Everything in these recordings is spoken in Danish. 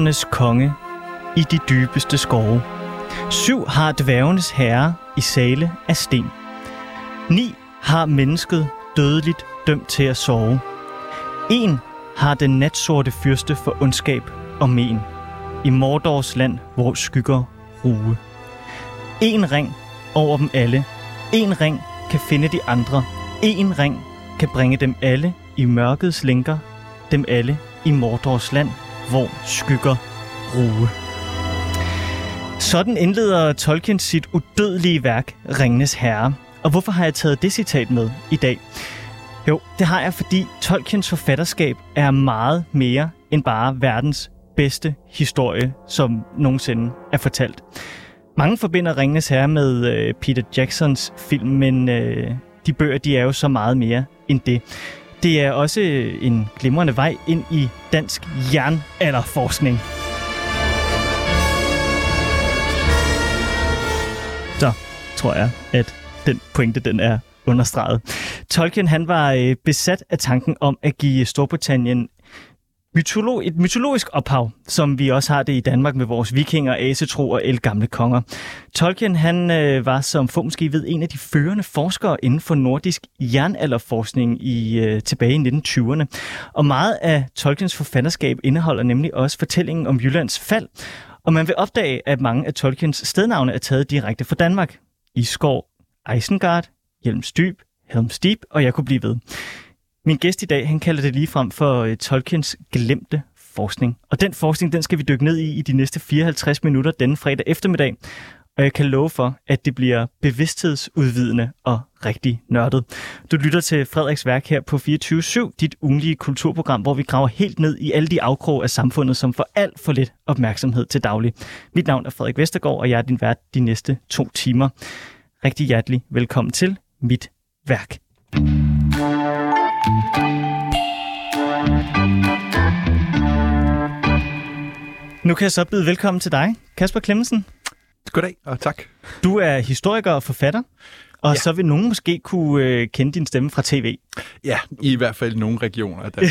Tre elvernes konge i de dybeste skove. Syv har dværgenes herre i sale af sten. Ni har mennesket dødeligt dømt til at sove. En har den natsorte fyrste for ondskab og men. I Mordors land, hvor skygger ruge. En ring over dem alle. En ring kan finde de andre. En ring kan bringe dem alle i mørkets lænker. Dem alle i Mordors land, hvor skygger ruge. Sådan indleder Tolkien sit udødelige værk, Ringenes Herre. Og hvorfor har jeg taget det citat med i dag? Jo, det har jeg, fordi Tolkiens forfatterskab er meget mere end bare verdens bedste historie, som nogensinde er fortalt. Mange forbinder Ringenes Herre med øh, Peter Jacksons film, men øh, de bøger de er jo så meget mere end det. Det er også en glimrende vej ind i dansk jernalderforskning. Så tror jeg, at den pointe den er understreget. Tolkien han var øh, besat af tanken om at give Storbritannien mytolo- et mytologisk ophav, som vi også har det i Danmark med vores vikinger, asetro og gamle konger. Tolkien han øh, var, som få måske ved, en af de førende forskere inden for nordisk jernalderforskning i, øh, tilbage i 1920'erne. Og meget af Tolkiens forfatterskab indeholder nemlig også fortællingen om Jyllands fald, og man vil opdage, at mange af Tolkiens stednavne er taget direkte fra Danmark. Isgård, Isengard, Hjelmstyb, Helmstib, og jeg kunne blive ved. Min gæst i dag, han kalder det lige frem for øh, Tolkiens glemte forskning. Og den forskning, den skal vi dykke ned i i de næste 54 minutter denne fredag eftermiddag. Og jeg kan love for, at det bliver bevidsthedsudvidende og rigtig nørdet. Du lytter til Frederiks værk her på 24.7, dit ugenlige kulturprogram, hvor vi graver helt ned i alle de afkrog af samfundet, som får alt for lidt opmærksomhed til daglig. Mit navn er Frederik Vestergaard, og jeg er din vært de næste to timer. Rigtig hjertelig velkommen til mit værk. Nu kan jeg så byde velkommen til dig, Kasper Klemmensen. Goddag, og tak. Du er historiker og forfatter, og ja. så vil nogen måske kunne øh, kende din stemme fra tv. Ja, i hvert fald nogle regioner. Der.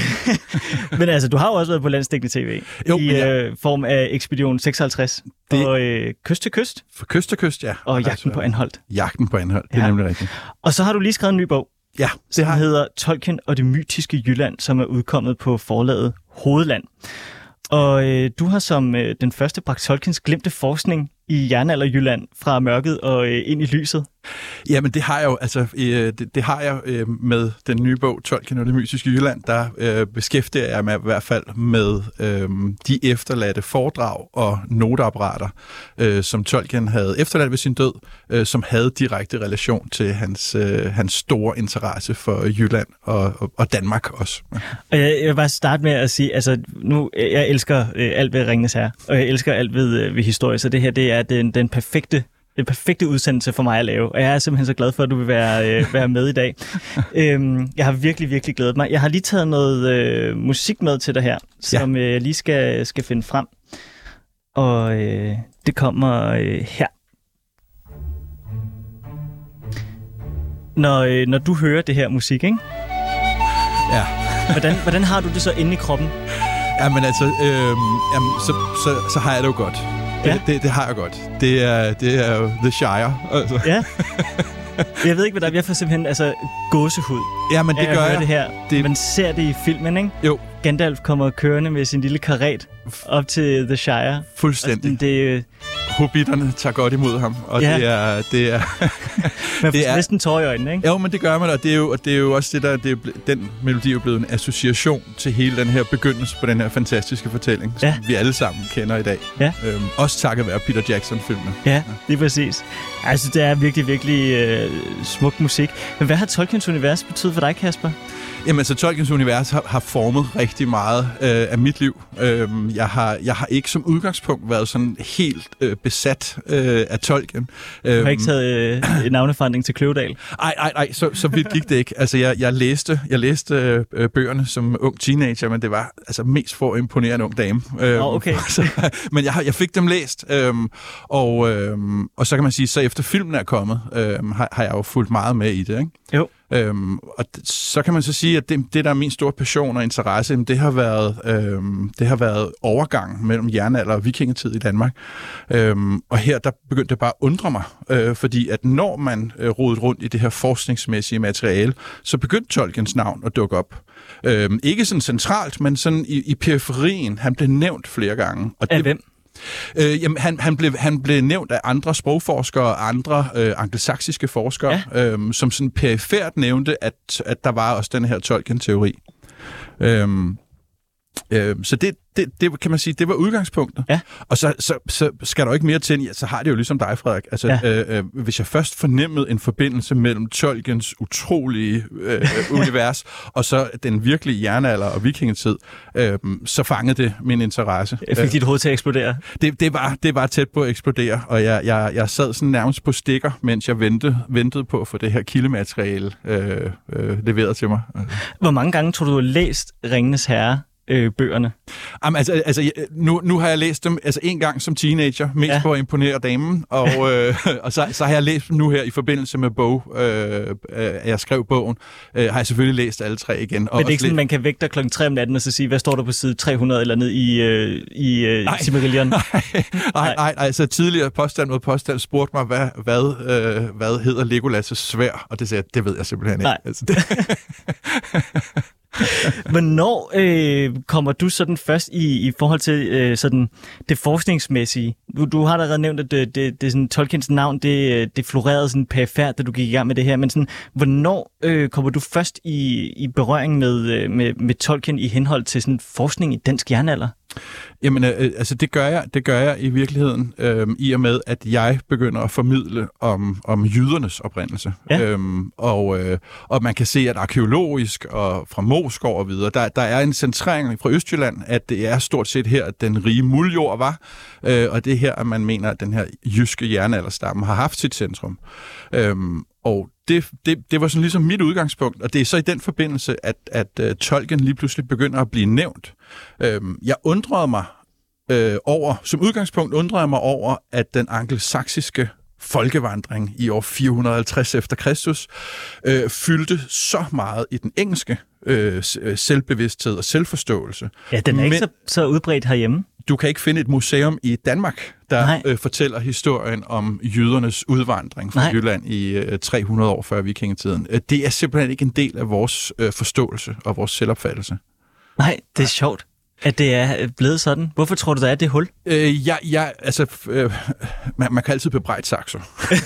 Men altså, du har jo også været på landsdækkende tv Jo, i ja. øh, form af Ekspedition 56 Det- og øh, Kyst til Kyst For kyst til kyst, ja. og Jagten på Anholdt. Jagten på Anhold, det er Ja. nemlig rigtigt. Og så har du lige skrevet en ny bog, Ja, det har hedder Tolkien og det mytiske Jylland, som er udkommet på forlaget Hovedland. Og øh, du har som øh, den første bragt Tolkiens glemte forskning i jernalder Jylland fra mørket og øh, ind i lyset. Jamen, det har jeg jo, altså, øh, det, det har jeg øh, med den nye bog, Tolkien og det mystiske Jylland, der øh, beskæftiger jeg mig i hvert fald med øh, de efterladte foredrag og noteapparater, øh, som Tolkien havde efterladt ved sin død, øh, som havde direkte relation til hans, øh, hans store interesse for Jylland og, og, og Danmark også. Og jeg, jeg vil bare starte med at sige, altså nu, jeg elsker øh, alt ved Ringens Herre, og jeg elsker alt ved, øh, ved historie, så det her, det er den, den perfekte den perfekte udsendelse for mig at lave, og jeg er simpelthen så glad for, at du vil være, øh, være med i dag. øhm, jeg har virkelig, virkelig glædet mig. Jeg har lige taget noget øh, musik med til dig her, som øh, jeg lige skal, skal finde frem. Og øh, det kommer øh, her. Når, øh, når du hører det her musik, ikke? Ja. Hvordan, hvordan har du det så inde i kroppen? Jamen altså, øh, jamen, så, så, så har jeg det jo godt. Ja. Det, det, det har jeg godt. Det er, det er jo The Shire. Altså. Ja. Jeg ved ikke, hvad der er. Jeg får simpelthen altså, gåsehud. Ja, men det gør jeg. det her. Det- Man ser det i filmen, ikke? Jo, Gandalf kommer kørende med sin lille karet op til The Shire. Og fuldstændig. sådan, det, Hobbiterne tager godt imod ham, og Ja. det er... Det er man Det får er- næsten tårer i øjnene, ikke? jo, men det gør man, og det er jo, og det er jo også det der... Det er, den melodi er blevet en association til hele den her begyndelse på den her fantastiske fortælling, som Ja. vi alle sammen kender i dag. Ja. Øhm, også takket være Peter Jackson-filmene. Ja, lige præcis. Altså, det er virkelig, virkelig øh, smuk musik. Men hvad har Tolkiens univers betydet for dig, Kasper? Jamen, så Tolkiens univers har, har formet rigtig meget øh, af mit liv. Øhm, jeg, har, jeg har ikke som udgangspunkt været sådan helt øh, besat øh, af Tolkien. Du Øhm, har ikke taget øh, en navneforandring til Kløvedal. Ej, ej, ej, så, så vidt gik det ikke. Altså, jeg, jeg læste, jeg læste øh, øh, bøgerne som ung teenager, men det var altså mest for at imponere en ung dame. Øhm, Nå, okay. så, men jeg, jeg fik dem læst, øhm, og, øhm, og så kan man sige, så efter filmen er kommet, øhm, har, har jeg jo fulgt meget med i det, ikke? Jo. Øhm, og så kan man så sige, at det, det der er min store passion og interesse, jamen, det har været, øhm, det har været overgang mellem jernalder og vikingetid i Danmark. Øhm, og her der begyndte det bare at undre mig, øh, fordi at når man øh, rodede rundt i det her forskningsmæssige materiale, så begyndte Tolkiens navn at dukke op. Øhm, ikke sådan centralt, men sådan i, i periferien. Han blev nævnt flere gange. Og Af det, hvem? Øh, jamen, han, han, blev, han blev nævnt af andre sprogforskere og andre øh, angelsaksiske forskere, ja. øhm, som sådan perifært nævnte, at, at der var også den her Tolkien-teori. Øhm, øhm, så det, det, det kan man sige, det var udgangspunktet. Ja. Og så, så, så skal der jo ikke mere til, ja, så har det jo ligesom dig, Frederik. Altså, Ja. øh, øh, hvis jeg først fornemmede en forbindelse mellem Tolkiens utrolige øh, univers, og så den virkelige jernalder og vikingetid, øh, så fangede det min interesse. Jeg fik dit hoved til at eksplodere. Det, det, var, det var tæt på at eksplodere, og jeg, jeg, jeg sad sådan nærmest på stikker, mens jeg ventede, ventede på at få det her kildemateriale øh, øh, leveret til mig. Hvor mange gange tror du, du har læst Ringenes Herre? Øh, bøgerne. Jamen, altså, altså, nu, nu har jeg læst dem altså, en gang som teenager, mest Ja. for at imponere damen, og, øh, og så, så har jeg læst dem nu her i forbindelse med bog, øh, øh, jeg skrev bogen, øh, har jeg selvfølgelig læst alle tre igen. Og Men det er ikke sådan, læst- man kan vække dig klokken 3 om natten og så sige, hvad står der på side 300 eller ned i, øh, i øh, Nej. Silmarillion? nej, nej, nej, altså tidligere påstand mod påstand spurgte mig, hvad, hvad, øh, hvad hedder Legolas' svær, og det sagde jeg, det ved jeg simpelthen Nej. ikke. Altså, det, Hvornår øh, kommer du sådan først i, i forhold til øh, sådan det forskningsmæssige? Du, du har allerede nævnt, at det, det, det sådan, Tolkiens navn, det, øh, det florerede sådan perifært, da du gik i gang med det her. Men sådan, hvornår øh, kommer du først i, i berøring med, øh, med, med Tolkien i henhold til sådan forskning i dansk jernalder? Jamen, øh, altså det gør jeg, det gør jeg i virkeligheden, øh, i og med, at jeg begynder at formidle om, om jydernes oprindelse. Ja. Øhm, og, øh, og man kan se, at arkeologisk og fra Moskov og videre, der, der er en centrering fra Østjylland, at det er stort set her, at den rige muldjord var, øh, og det er her, at man mener, at den her jyske jernalderstamme har haft sit centrum. Øhm, og det, det, det var sådan ligesom mit udgangspunkt, og det er så i den forbindelse, at, at uh, Tolkien lige pludselig begynder at blive nævnt. Øhm, jeg undrede mig øh, over, som udgangspunkt undrede jeg mig over, at den angelsaksiske folkevandring i år 450 efter Kristus øh, fyldte så meget i den engelske øh, øh, selvbevidsthed og selvforståelse. Ja, den er ikke Men- så, så udbredt herhjemme. Du kan ikke finde et museum i Danmark, der Nej. øh, fortæller historien om jødernes udvandring fra Nej. Jylland i øh, 300 år før vikingetiden. Øh, Det er simpelthen ikke en del af vores øh, forståelse og vores selvopfattelse. Nej, det er sjovt, at det er blevet sådan. Hvorfor tror du, der er det hul? Øh, jeg, jeg, altså, øh, man, man kan altid bebrejde Saxo.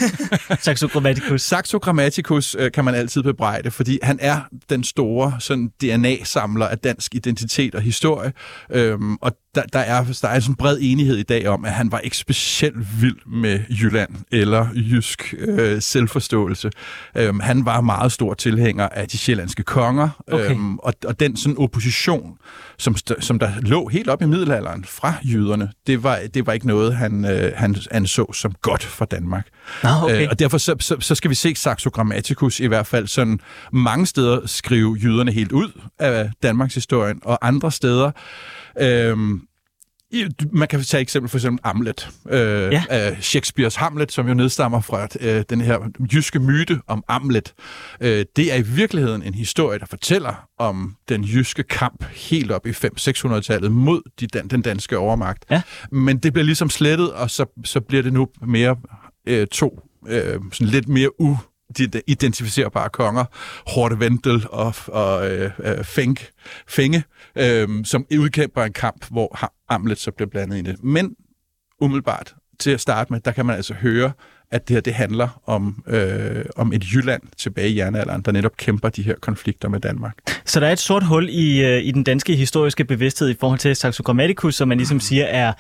Saxo Grammaticus. Saxo Grammaticus øh, kan man altid bebrejde, fordi han er den store sådan, DNA-samler af dansk identitet og historie. Øhm, og der, der, er, der er sådan en bred enighed i dag om, at han var ikke specielt vild med Jylland eller jysk øh, selvforståelse. Øhm, han var meget stor tilhænger af de sjællandske konger, Okay. øhm, og, og den sådan opposition, som, som der lå helt op i middelalderen fra jyderne, det var, det var ikke noget, han, øh, han anså som godt for Danmark. Nå, okay. Øh, og derfor så, så, så skal vi se Saxo Grammaticus i hvert fald sådan mange steder skrive jyderne helt ud af Danmarks historien, og andre steder... Øh, man kan tage eksempel for eksempel Hamlet. Øh, Ja. ja. Shakespeares Hamlet, som jo nedstammer fra øh, den her jyske myte om Hamlet. Øh, det er i virkeligheden en historie, der fortæller om den jyske kamp helt op i 500-600-tallet mod de, dan- den danske overmagt. Ja. Men det bliver ligesom slettet, og så, så bliver det nu mere øh, to øh, sådan lidt mere u de identificerbare konger, Horte Vendel og, og øh, øh Fink, Fenk, Fenge, øh, som udkæmper en kamp, hvor Hamlet så bliver blandet i det. Men umiddelbart til at starte med, der kan man altså høre, at det her det handler om, øh, om et Jylland tilbage i jernalderen, der netop kæmper de her konflikter med Danmark. Så der er et sort hul i, øh, i den danske historiske bevidsthed i forhold til Saxo Grammaticus, som man ligesom siger er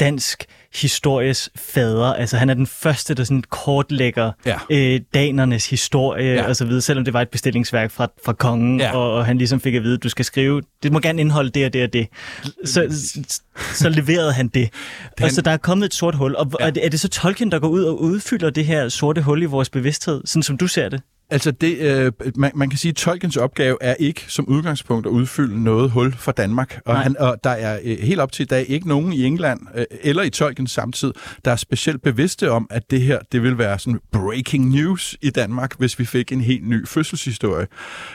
dansk histories fader. Altså han er den første, der sådan kortlægger Ja. øh, danernes historie ja. Og så videre, selvom det var et bestillingsværk fra, fra kongen, Ja. og, og han ligesom fik at vide, at du skal skrive, det må gerne indeholde det og det og det. Så, så, så leverede han det. Han, og så der er kommet et sort hul. Og. Ja. er, det, er det så Tolkien, der går ud og udfylder det her sorte hul i vores bevidsthed, sådan som du ser det? Altså, det, øh, man, man kan sige, at Tolkiens opgave er ikke som udgangspunkt at udfylde noget hul for Danmark. Og, han, og der er øh, helt op til i dag ikke nogen i England øh, eller i Tolkiens samtid, der er specielt bevidste om, at det her det vil være sådan breaking news i Danmark, hvis vi fik en helt ny fødselshistorie.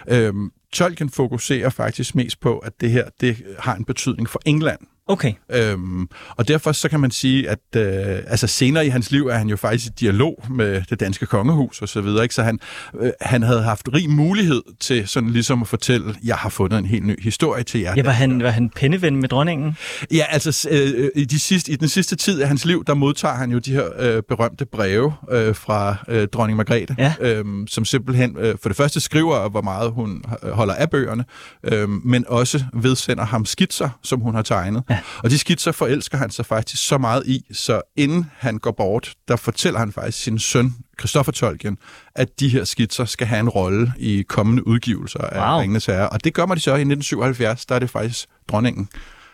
Øhm, Tolkien fokuserer faktisk mest på, at det her det har en betydning for England. Okay. Øhm, og derfor så kan man sige, at øh, altså senere i hans liv er han jo faktisk i dialog med det danske kongehus og så videre, ikke? så han, øh, han havde haft rig mulighed til sådan ligesom at fortælle, jeg har fundet en helt ny historie til jer. Ja, var han, var han penneven med dronningen? Ja, altså øh, i, de sidste, i den sidste tid af hans liv, der modtager han jo de her øh, berømte breve øh, fra øh, dronning Margrethe, Ja. øh, som simpelthen øh, for det første skriver, hvor meget hun holder af bøgerne, øh, men også vedsender ham skitser, som hun har tegnet. Ja. Og de skitser forelsker han sig faktisk så meget i, så inden han går bort, der fortæller han faktisk sin søn, Christopher Tolkien, at de her skitser skal have en rolle i kommende udgivelser af Wow. Ringenes Herre. Og det gør man de så i 1977, der er det faktisk dronningen.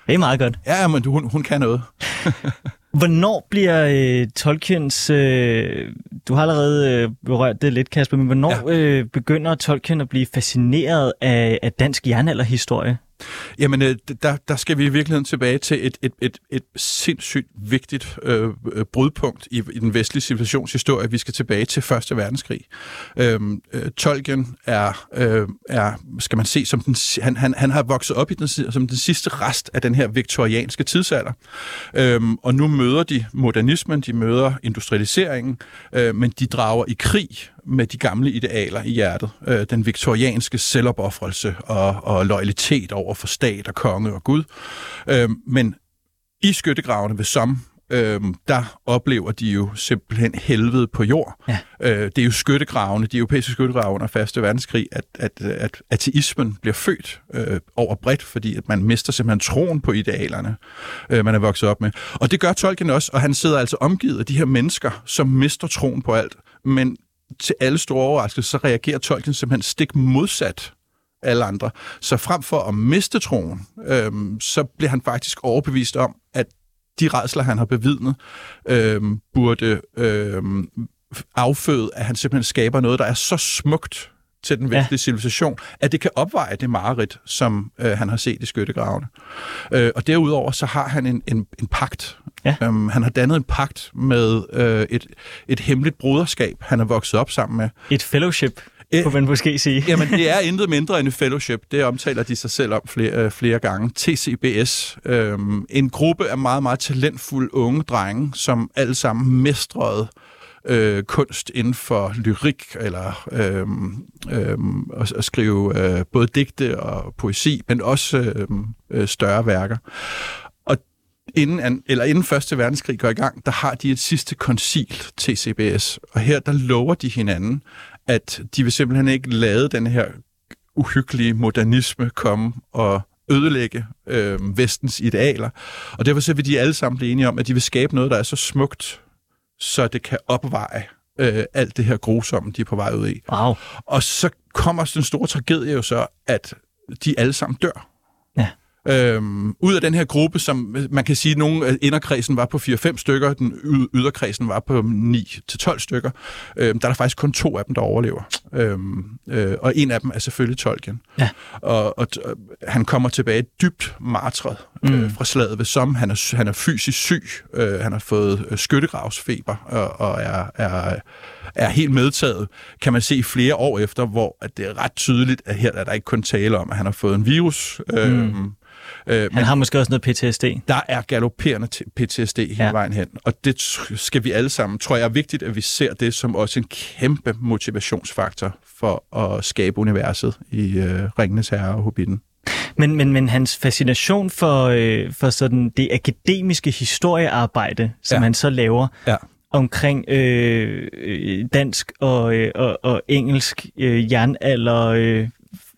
Det er meget godt. Ja, men hun, hun kan noget. Hvornår bliver øh, Tolkiens... Øh, du har allerede øh, berørt det lidt, Kasper, men hvornår ja. øh, begynder Tolkien at blive fascineret af, af dansk jernalderhistorie? Jamen, øh, der, der skal vi i virkeligheden tilbage til et, et, et, et sindssygt vigtigt øh, øh brudpunkt i, i den vestlige civilisationshistorie. Vi skal tilbage til Første Verdenskrig. Øhm, øh, Tolkien er, øh, er, skal man se, som den, han, han, han har vokset op i den, som den sidste rest af den her viktorianske tidsalder. Øhm, og nu møder de modernismen, de møder industrialiseringen, øh, men de drager i krig med de gamle idealer i hjertet. Øh, den viktorianske selvopoffrelse og, og loyalitet over for stat og konge og Gud. Øh, men i skyttegravene ved Somme, øh, der oplever de jo simpelthen helvede på jord. Ja. Øh, det er jo skyttegravene, de europæiske skyttegrave under Første Verdenskrig, at, at, at ateismen bliver født øh, over bredt, fordi at man mister simpelthen troen på idealerne, øh, man er vokset op med. Og det gør Tolkien også, og han sidder altså omgivet af de her mennesker, som mister troen på alt. Men til alle store overraskelser, så reagerer Tolkien simpelthen stik modsat alle andre. Så frem for at miste troen, øhm, så bliver han faktisk overbevist om, at de redsler, han har bevidnet, øhm, burde øhm, afføde, at han simpelthen skaber noget, der er så smukt til den Ja. vestlige civilisation, at det kan opveje det mareridt, som øh, han har set i skyttegravene. Øh, og derudover så har han en, en, en pagt. Ja. Øhm, han har dannet en pagt med øh, et, et hemmeligt broderskab, han er vokset op sammen med. Et fellowship, kunne man måske sige. Jamen, det er intet mindre end et fellowship. Det omtaler de sig selv om flere, øh, flere gange. TCBS. Øhm, en gruppe af meget, meget talentfulde unge drenge, som alle sammen mestrede øh, kunst inden for lyrik, eller øh, øh, at, at skrive øh, både digte og poesi, men også øhm, øh, større værker. Og inden, an- eller inden Første Verdenskrig går i gang, der har de et sidste koncil, TCBS. Og her, der lover de hinanden, at de vil simpelthen ikke lade den her uhyggelige modernisme komme og ødelægge øh, vestens idealer. Og derfor så vil de alle sammen blive enige om, at de vil skabe noget, der er så smukt, så det kan opveje øh, alt det her grusomme, de er på vej ud i. Wow. Og så kommer den store tragedie jo så, at de alle sammen dør. Ja. Øhm, ud af den her gruppe, som man kan sige, at nogle af inderkredsen var på 4-5 stykker, den yd- yderkredsen var på 9-12 stykker, øhm, der er der faktisk kun to af dem, der overlever. Øhm, øh, og en af dem er selvfølgelig Tolkien. Ja. Og, og øh, han kommer tilbage dybt martret øh, Mm. fra slaget ved Somme. Han er, han er fysisk syg. Øh, han har fået øh, skyttegravsfeber og, og er, er, er helt medtaget, kan man se flere år efter, hvor at det er ret tydeligt, at her er der ikke kun tale om, at han har fået en virus. Mm. Øh, men Han har måske også noget PTSD. der er galopperende PTSD hele Ja. vejen hen. Og det skal vi alle sammen, tror jeg er vigtigt, at vi ser det som også en kæmpe motivationsfaktor for at skabe universet i øh, Ringenes Herre og Hobbiten. Men, men, men hans fascination for, øh, for sådan det akademiske historiearbejde, som Ja. han så laver Ja. omkring øh, øh, dansk og, øh, og, og engelsk øh, jernalder, øh,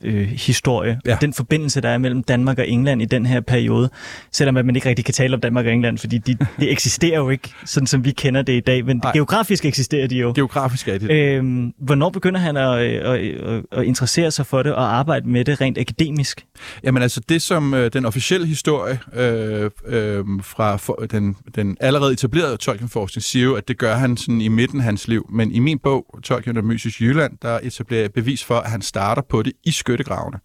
øh, historie, Ja. den forbindelse, der er mellem Danmark og England i den her periode, selvom at man ikke rigtig kan tale om Danmark og England, fordi de, de eksisterer jo ikke, sådan som vi kender det i dag, men Nej. geografisk eksisterer de jo. Geografisk er det. Øhm, hvornår begynder han at, at, at, at interessere sig for det og arbejde med det rent akademisk? Jamen altså det, som øh, den officielle historie øh, øh, fra for, den, den allerede etablerede Tolkien-forskning siger jo, at det gør han sådan i midten af hans liv. Men i min bog, Tolkien og Mysisk Jylland, der etablerer bevis for, at han starter på det i skyttegravene.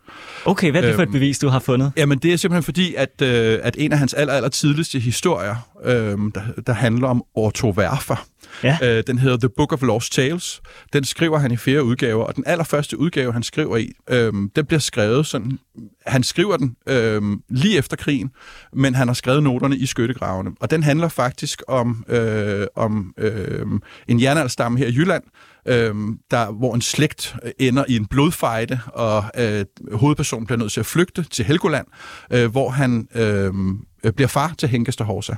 Okay, hvad er det for et Øhm, bevis, du har fundet? Jamen det er simpelthen fordi, at, øh, at en af hans aller, aller tidligste historier, øh, der, der handler om Otto Werfer, Ja. øh, den hedder The Book of Lost Tales. Den skriver han i flere udgaver, og den allerførste udgave, han skriver i, øh, den bliver skrevet sådan, han skriver den øh, lige efter krigen, men han har skrevet noterne i skyttegravene. Og den handler faktisk om, øh, om øh, en jernalderstamme her i Jylland, øh, der, hvor en slægt øh, ender i en blodfejde, og øh, hovedpersonen bliver nødt til at flygte til Helgoland, øh, hvor han øhm, øh, bliver far til Henkester Horsa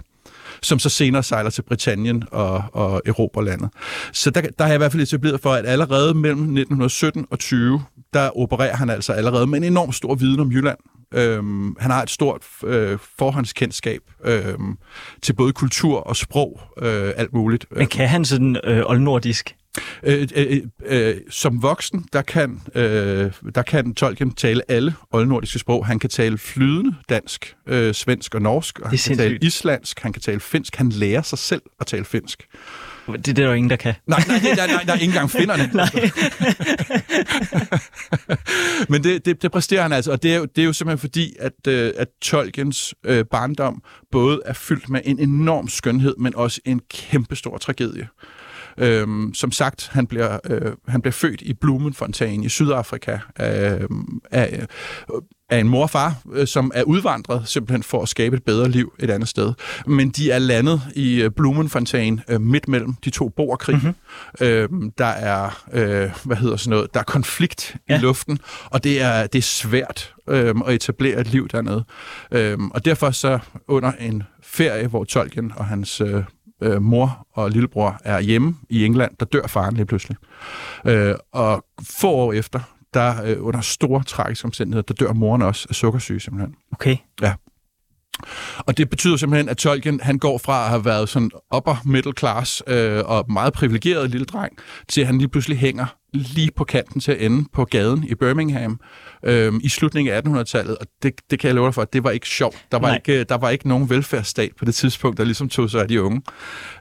som så senere sejler til Britannien og, og erobrer landet. Så der, der har jeg i hvert fald etableret for, at allerede mellem 1917 og 20, der opererer han altså allerede med en enorm stor viden om Jylland. Øhm, han har et stort øh, forhåndskendskab øhm, til både kultur og sprog, øh, alt muligt. Men kan han sådan øh, oldnordisk? Øh, øh, øh, som voksen, der kan, øh, der kan Tolkien tale alle oldnordiske sprog. Han kan tale flydende dansk, øh, svensk og norsk, og han kan tale sindssygt. islandsk, han kan tale finsk. Han lærer sig selv at tale finsk. Det, det er der jo ingen, der kan. Nej, nej, nej, nej, nej ikke engang finderne. Nej. Men det, det, det præsterer han altså, og det er jo, det er jo simpelthen fordi, at, øh, at Tolkiens øh, barndom både er fyldt med en enorm skønhed, men også en kæmpestor tragedie. Øhm, som sagt, han bliver, øh, han bliver født i Blumenfontein i Sydafrika øh, af, af en mor og far, øh, som er udvandret simpelthen for at skabe et bedre liv et andet sted. Men de er landet i øh, Blumenfontein øh, midt mellem de to boerkrig. Mm-hmm. Øh, der er, øh, hvad hedder sådan noget, der er konflikt. Ja. i luften, og det er, det er svært øh, at etablere et liv dernede. Øh, og derfor så under en ferie, hvor Tolkien og hans øh, øh, mor og lillebror er hjemme i England, der dør faren lige pludselig. Øh, og få år efter, der øh, under store tragiske omstændigheder, der dør moren også af sukkersyge simpelthen. Okay. Og det betyder simpelthen, at Tolkien han går fra at have været sådan upper middle class øh, og meget privilegeret lille dreng, til at han lige pludselig hænger lige på kanten til at ende på gaden i Birmingham øh, i slutningen af 1800-tallet. Og det, det kan jeg love dig for, at det var ikke sjovt. Der var, Nej. ikke, der var ikke nogen velfærdsstat på det tidspunkt, der ligesom tog sig af de unge.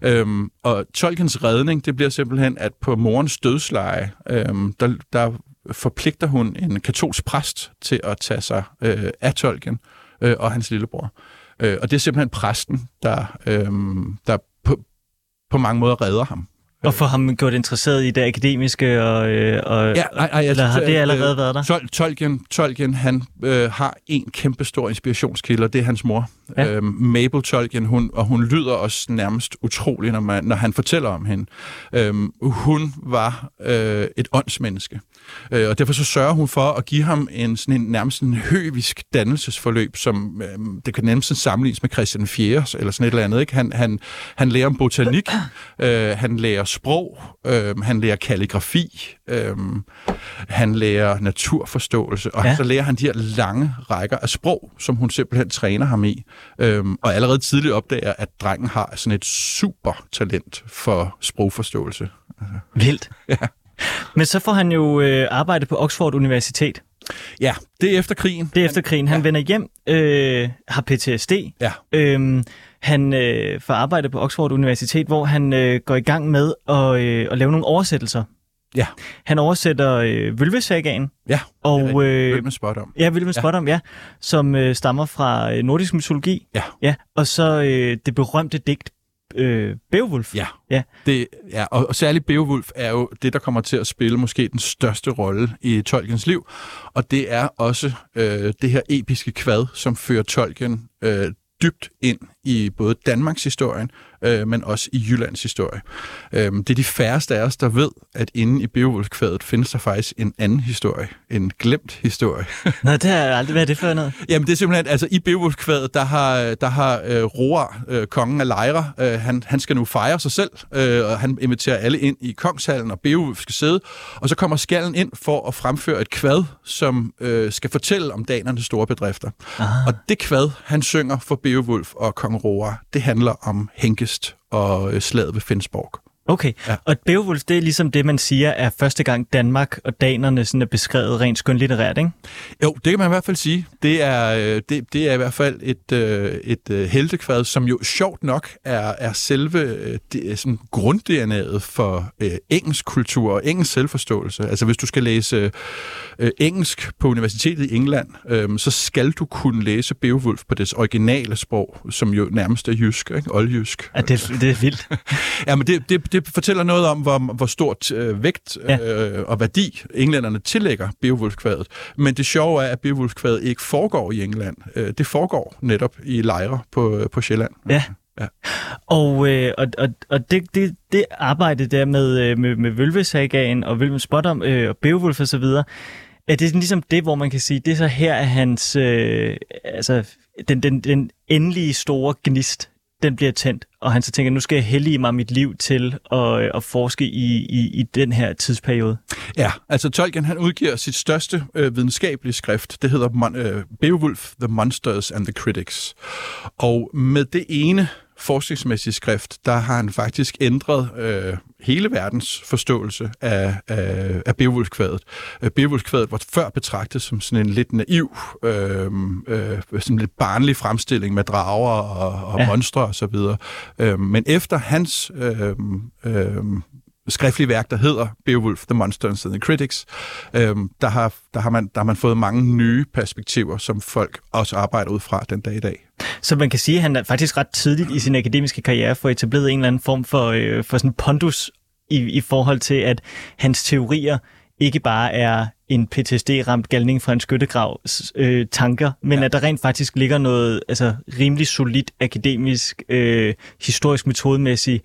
Øhm, og Tolkiens redning, det bliver simpelthen, at på morens dødsleje, øhm, der, der forpligter hun en katolsk præst til at tage sig øh, af Tolkien øh, øh, og hans lillebror. Øh, og det er simpelthen præsten, der, øh, der på, på mange måder redder ham. Og få ham gjort interesseret i det akademiske, og, øh, og, Ja, nej, nej, eller har det øh, allerede været der? Tol- Tolkien, Tolkien han øh, har en kæmpe stor inspirationskilde, og det er hans mor. Ja. Øhm, Mabel Tolkien, hun, og hun lyder også nærmest utrolig, når, man, når han fortæller om hende. Øhm, hun var øh, et åndsmenneske, øh, og derfor så sørger hun for at give ham en, sådan en nærmest en høvisk dannelsesforløb, som øh, det kan nærmest sammenlignes med Christian 4. eller sådan et eller andet. Ikke? Han, han, han lærer om botanik, øh, han lærer sprog, øh, han lærer kalligrafi, øh, han lærer naturforståelse, og Ja. så lærer han de her lange rækker af sprog, som hun simpelthen træner ham i. Øhm, og allerede tidligt opdager, at drengen har sådan et super talent for sprogforståelse. Vildt. Ja. Men så får han jo øh, arbejde på Oxford Universitet. Ja, det er efter krigen. Det er efter krigen. Han ja. vender hjem, øh, har PTSD. Ja, Øhm, han øh, får arbejde på Oxford Universitet, hvor han øh, går i gang med at, øh, at lave nogle oversættelser. ja, Han oversætter øh, Vølvesagaen, ja. og Øh, øh, med spot om. ja, Vølve Ja. Spot om, ja, som øh, stammer fra øh, nordisk mytologi. Ja. ja og så øh, det berømte digt øh, Beowulf. Ja. Ja. Det, ja, og, og særligt Beowulf er jo det, der kommer til at spille måske den største rolle i Tolkiens liv. Og det er også øh, det her episke kvad, som fører Tolkien øh, dybt ind i både Danmarks historien, øh, men også i Jyllands historie. Øh, det er de færreste af os, der ved, at inde i Beowulf-kvædet findes der faktisk en anden historie, en glemt historie. Nå, det har jeg aldrig været det for noget. Jamen det er simpelthen, altså i Beowulf-kvædet, der har, der har øh, Roar, øh, kongen af Lejre, øh, han, han skal nu fejre sig selv, øh, og han inviterer alle ind i kongshallen, og Beowulf skal sidde, og så kommer skallen ind for at fremføre et kvad, som øh, skal fortælle om danernes store bedrifter. Aha. Og det kvad, han synger for Beowulf og kong Roar, det handler om Budapest og øh, slaget ved Finsborg. Okay, ja. og Beowulf, det er ligesom det, man siger, er første gang Danmark og danerne sådan er beskrevet rent skønlitterært, ikke? Jo, det kan man i hvert fald sige. Det er, øh, det, det er i hvert fald et, øh, et, et heltekvad, som jo sjovt nok er, er selve det, sådan grund for øh, engelsk kultur og engelsk selvforståelse. Altså hvis du skal læse øh, engelsk på universitetet i England, øh, så skal du kunne læse Beowulf på dets originale sprog, som jo nærmest er jysk, ikke? Oldjysk. Ja, det, det er vildt. ja, men det, det, det fortæller noget om, hvor, hvor stort øh, vægt ja. øh, og værdi englænderne tillægger Beowulf-kvadet. Men det sjove er, at Beowulf-kvadet ikke foregår i England. Øh, det foregår netop i lejre på, på Sjælland. Ja. Ja. Og, øh, og, og, og det, det, det arbejde der med, øh, med, med Vølvesagaen og Vølvens Spottom øh, og Beowulf og så videre, er det ligesom det, hvor man kan sige, det er så her, at hans, øh, altså, den, den, den endelige store gnist, den bliver tændt, og han så tænker, nu skal jeg hellige mig mit liv til at, øh, at forske i, i, i den her tidsperiode. Ja, altså Tolkien han udgiver sit største øh, videnskabelige skrift. Det hedder Mon- øh, Beowulf, The Monsters and the Critics. Og med det ene forskningsmæssige skrift, der har han faktisk ændret øh, hele verdens forståelse af, af, af Beowulf-kvadet. Øh, Beowulf-kvadet var før betragtet som sådan en lidt naiv, øh, øh, sådan lidt barnlig fremstilling med drager og, og ja. monstre osv. Og øh, men efter hans øh, øh, skriftlige værk, der hedder Beowulf, The Monsters and the Critics, øhm, der, har, der, har man, der har man fået mange nye perspektiver, som folk også arbejder ud fra den dag i dag. Så man kan sige, at han er faktisk ret tidligt i sin akademiske karriere for etableret en eller anden form for, øh, for sådan pondus i, i forhold til, at hans teorier ikke bare er en PTSD-ramt galning fra en skyttegrav øh, tanker, men ja. at der rent faktisk ligger noget altså, rimelig solidt akademisk, øh, historisk metodemæssigt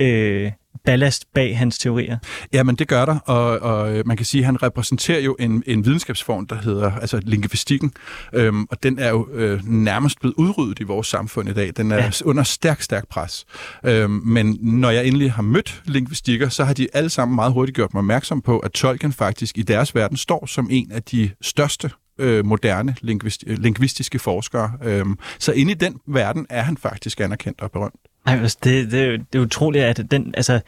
øh, ballast bag hans teorier. Ja, men det gør der, og, og øh, man kan sige, at han repræsenterer jo en, en videnskabsform, der hedder altså lingvistikken, øhm, og den er jo øh, nærmest blevet udryddet i vores samfund i dag. Den er ja. under stærk, stærk pres. Øhm, men når jeg endelig har mødt lingvistikker, så har de alle sammen meget hurtigt gjort mig opmærksom på, at Tolkien faktisk i deres verden står som en af de største øh, moderne lingvist, lingvistiske forskere. Øhm, så inde i den verden er han faktisk anerkendt og berømt. Ej, det, det, det er utroligt, at den, altså,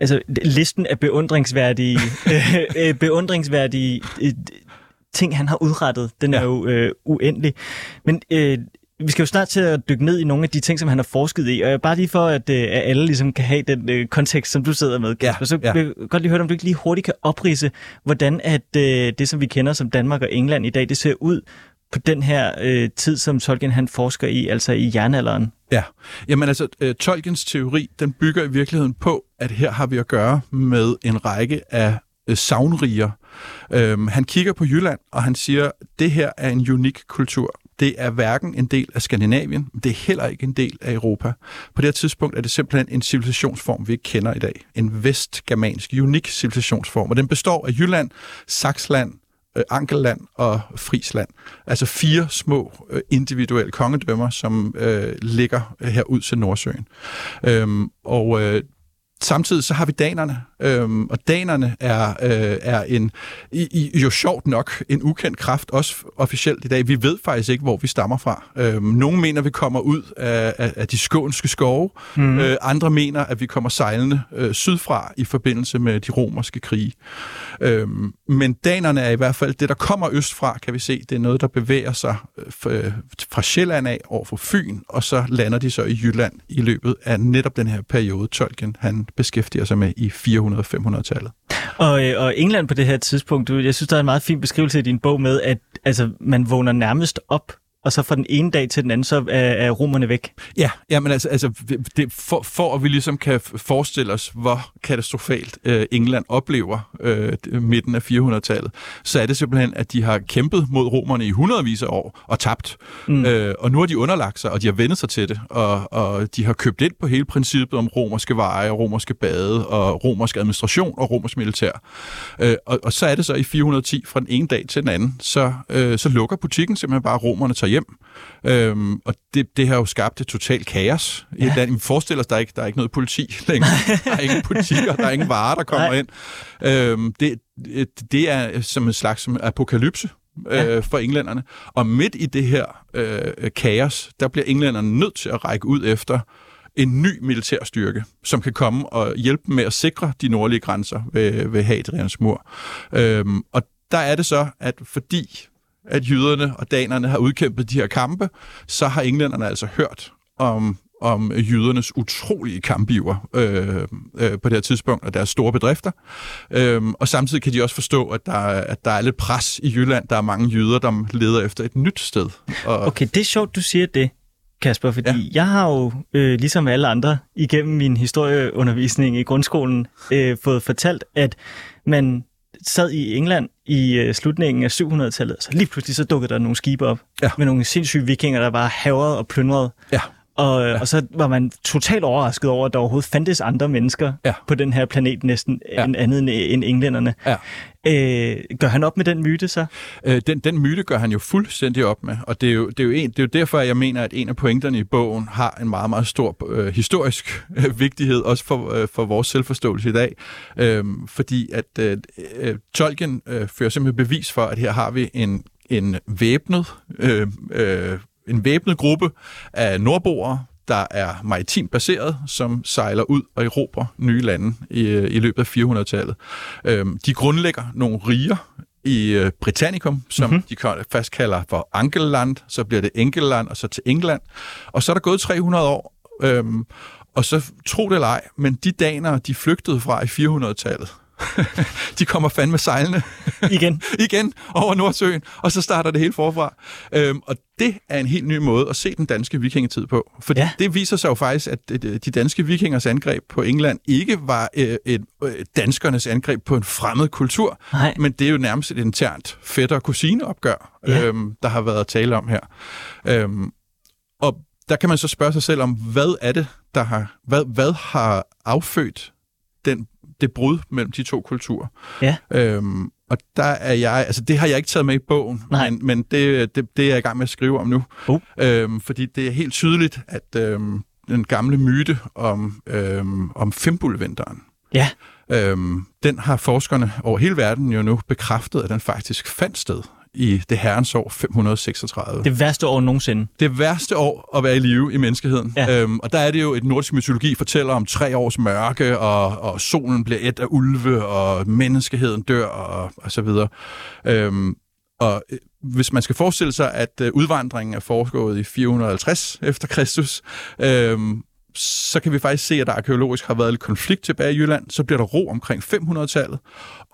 altså listen af beundringsværdige, øh, øh, beundringsværdige øh, ting, han har udrettet, den ja. er jo øh, uendelig. Men øh, vi skal jo snart til at dykke ned i nogle af de ting, som han har forsket i, og bare lige for, at, øh, at alle ligesom kan have den øh, kontekst, som du sidder med, Kasper, ja, så ja. vil jeg godt lige høre, om du ikke lige hurtigt kan oprise, hvordan at øh, det, som vi kender som Danmark og England i dag, det ser ud på den her øh, tid, som Tolkien han forsker i, altså i jernalderen. Ja, jamen altså, øh, Tolkiens teori, den bygger i virkeligheden på, at her har vi at gøre med en række af øh, savnriger. Um, øhm, han kigger på Jylland, og han siger, det her er en unik kultur. Det er hverken en del af Skandinavien, det er heller ikke en del af Europa. På det her tidspunkt er det simpelthen en civilisationsform, vi ikke kender i dag. En vestgermansk, unik civilisationsform, og den består af Jylland, Saxland, Øh, Ankelland og Frisland. Altså fire små øh, individuelle kongedømmer, som øh, ligger øh, her ud til Nordsøen. Øhm, og øh, Samtidig så har vi danerne, øhm, og danerne er, øh, er en, i, i, jo sjovt nok en ukendt kraft, også officielt i dag. Vi ved faktisk ikke, hvor vi stammer fra. Øhm, nogle mener, vi kommer ud af, af, af de skånske skove. Mm. Øh, andre mener, at vi kommer sejlende øh, sydfra i forbindelse med de romerske krige. Øhm, men danerne er i hvert fald det, der kommer østfra, kan vi se. Det er noget, der bevæger sig øh, fra Sjælland af over for Fyn, og så lander de så i Jylland i løbet af netop den her periode, Tolkien han beskæftiger sig med i 400-500-tallet. Og, øh, og England på det her tidspunkt, jeg synes, der er en meget fin beskrivelse i din bog med, at altså, man vågner nærmest op og så fra den ene dag til den anden, så er, er romerne væk. Ja, ja men altså, altså det, for, for at vi ligesom kan forestille os, hvor katastrofalt øh, England oplever øh, midten af 400-tallet, så er det simpelthen, at de har kæmpet mod romerne i hundredvis af år og tabt. Mm. Øh, og nu har de underlagt sig, og de har vendt sig til det, og, og de har købt ind på hele princippet om romerske veje, og romerske bade, og romersk administration og romersk militær. Øh, og, og så er det så i 410, fra den ene dag til den anden, så, øh, så lukker butikken simpelthen bare, romerne tager hjem. Øhm, og det, det har jo skabt et totalt kaos i ja. et land. Vi forestiller os, der er ikke der er ikke noget politi længere. der er ingen butikker, der er ingen varer, der kommer Nej. ind. Øhm, det, det er som en slags apokalypse ja. øh, for englænderne. Og midt i det her øh, kaos, der bliver englænderne nødt til at række ud efter en ny militærstyrke, som kan komme og hjælpe med at sikre de nordlige grænser ved, ved Hadrians mur. Øhm, og der er det så, at fordi at jyderne og danerne har udkæmpet de her kampe, så har englænderne altså hørt om om jødernes utrolige kampiver øh, øh, på det her tidspunkt, og deres store bedrifter. Øh, og samtidig kan de også forstå, at der, at der er lidt pres i Jylland. Der er mange jøder, der leder efter et nyt sted. Og... Okay, det er sjovt, du siger det, Kasper, fordi ja. jeg har jo, øh, ligesom alle andre, igennem min historieundervisning i grundskolen, øh, fået fortalt, at man sad i England i øh, slutningen af 700-tallet, så lige pludselig så dukkede der nogle skibe op ja. med nogle sindssyge vikinger, der var havet og plyndret. Ja. Og, øh, ja. og så var man totalt overrasket over, at der overhovedet fandtes andre mennesker ja. på den her planet næsten ja. end andet end, end englænderne. Ja. Øh, gør han op med den myte så? Øh, den, den myte gør han jo fuldstændig op med, og det er, jo, det, er jo en, det er jo derfor, jeg mener, at en af pointerne i bogen har en meget, meget stor øh, historisk øh, vigtighed, også for, øh, for vores selvforståelse i dag. Øh, fordi at øh, øh, Tolkien øh, fører simpelthen bevis for, at her har vi en en væbnet øh, øh, en væbnet gruppe af nordboere, der er maritimt baseret, som sejler ud og erobrer nye lande i, i løbet af 400-tallet. Øhm, de grundlægger nogle riger i øh, Britannicum, som mm-hmm. de fast kalder for Angelland, så bliver det Engelland, og så til England. Og så er der gået 300 år, øhm, og så tro det eller ej, men de daner, de flygtede fra i 400-tallet, de kommer fandme sejlende. Igen. Igen over Nordsøen, og så starter det hele forfra. Øhm, og det er en helt ny måde at se den danske vikingetid på. For ja. det viser sig jo faktisk, at de danske vikingers angreb på England ikke var øh, et, øh, danskernes angreb på en fremmed kultur, Nej. men det er jo nærmest et internt fætter- kusineopgør, ja. øhm, der har været tale om her. Øhm, og der kan man så spørge sig selv om, hvad er det, der har, hvad, hvad har affødt den det brud mellem de to kulturer. Ja. Øhm, og der er jeg, altså det har jeg ikke taget med i bogen, Nej. men, men det, det, det er jeg i gang med at skrive om nu. Uh. Øhm, fordi det er helt tydeligt, at øhm, den gamle myte om, øhm, om Fimbulvinteren, ja. øhm, den har forskerne over hele verden jo nu bekræftet, at den faktisk fandt sted i det herrens år 536. Det værste år nogensinde. Det værste år at være i live i menneskeheden. Ja. Øhm, og der er det jo, et nordisk mytologi fortæller om tre års mørke, og, og solen bliver et af ulve, og menneskeheden dør, og, og så videre. Øhm, og øh, hvis man skal forestille sig, at øh, udvandringen er foregået i 450 efter Kristus, øhm, så kan vi faktisk se, at der arkeologisk har været lidt konflikt tilbage i Jylland. Så bliver der ro omkring 500-tallet,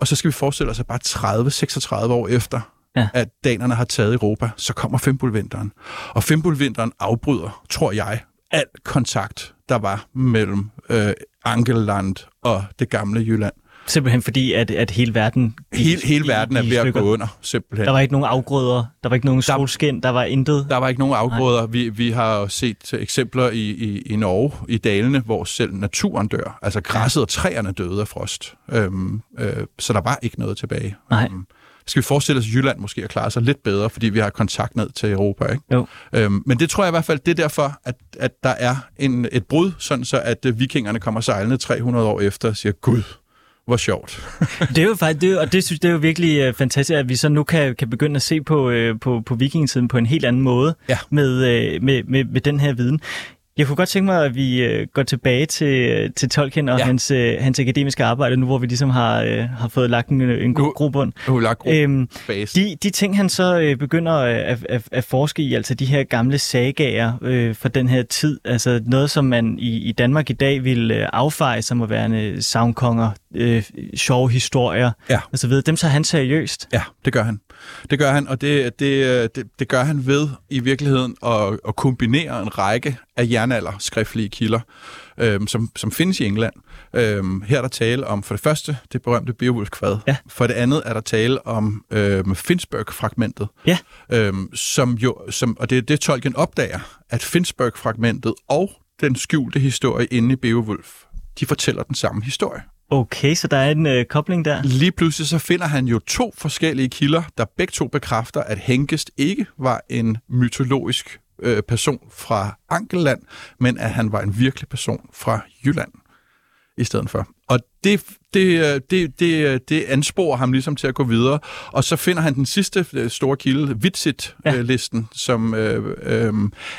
og så skal vi forestille os, at bare 30-36 år efter, ja. at danerne har taget Europa, så kommer Fimbulvinteren. Og Fimbulvinteren afbryder, tror jeg, al kontakt, der var mellem øh, Angelland og det gamle Jylland. Simpelthen fordi, at, at hele verden... Hele, hele verden er ved at gå under, simpelthen. Der var ikke nogen afgrøder, der var ikke nogen solskin, der var intet. Der var ikke nogen afgrøder. Vi, vi har set eksempler i, i, i Norge, i dalene, hvor selv naturen dør. Altså græsset og træerne døde af frost. Øhm, øh, så der var ikke noget tilbage. Nej. Øhm, skal vi forestille os, at Jylland måske at klare sig lidt bedre, fordi vi har kontakt ned til Europa. Ikke? Jo. Øhm, men det tror jeg i hvert fald, det er derfor, at, at der er en, et brud, sådan så at uh, vikingerne kommer sejlende 300 år efter og siger, Gud, hvor sjovt. det er jo faktisk, det er, og det synes det er jo virkelig uh, fantastisk, at vi så nu kan, kan begynde at se på, uh, på, på vikingetiden på en helt anden måde ja. med, uh, med, med, med den her viden. Jeg kunne godt tænke mig, at vi øh, går tilbage til, til Tolkien og ja. hans, øh, hans akademiske arbejde, nu hvor vi ligesom har, øh, har fået lagt en, en god grobund. Nu lagt øhm, de, de ting, han så øh, begynder at, at, at forske i, altså de her gamle sagager øh, fra den her tid, altså noget, som man i, i Danmark i dag vil øh, affeje som at være en savnkonger, øh, sjove historier ja. osv., dem så han seriøst. Ja, det gør han. Det gør han, og det, det, det, det gør han ved i virkeligheden at, at kombinere en række af jernalder skriftlige kilder, øhm, som, som findes i England. Øhm, her er der tale om for det første det berømte Beowulf-kvad. Ja. For det andet er der tale om øhm, Finnsburg-fragmentet, ja. øhm, som jo, som, og det er det Tolkien opdager, at Finnsburg-fragmentet og den skjulte historie inde i Beowulf, de fortæller den samme historie. Okay, så der er en øh, kobling der. Lige pludselig så finder han jo to forskellige kilder, der begge to bekræfter, at Hengest ikke var en mytologisk øh, person fra Ankelland, men at han var en virkelig person fra Jylland i stedet for. Og det, det, det, det, det ansporer ham ligesom til at gå videre. Og så finder han den sidste øh, store kilde, Vitsit-listen, ja. som øh, øh,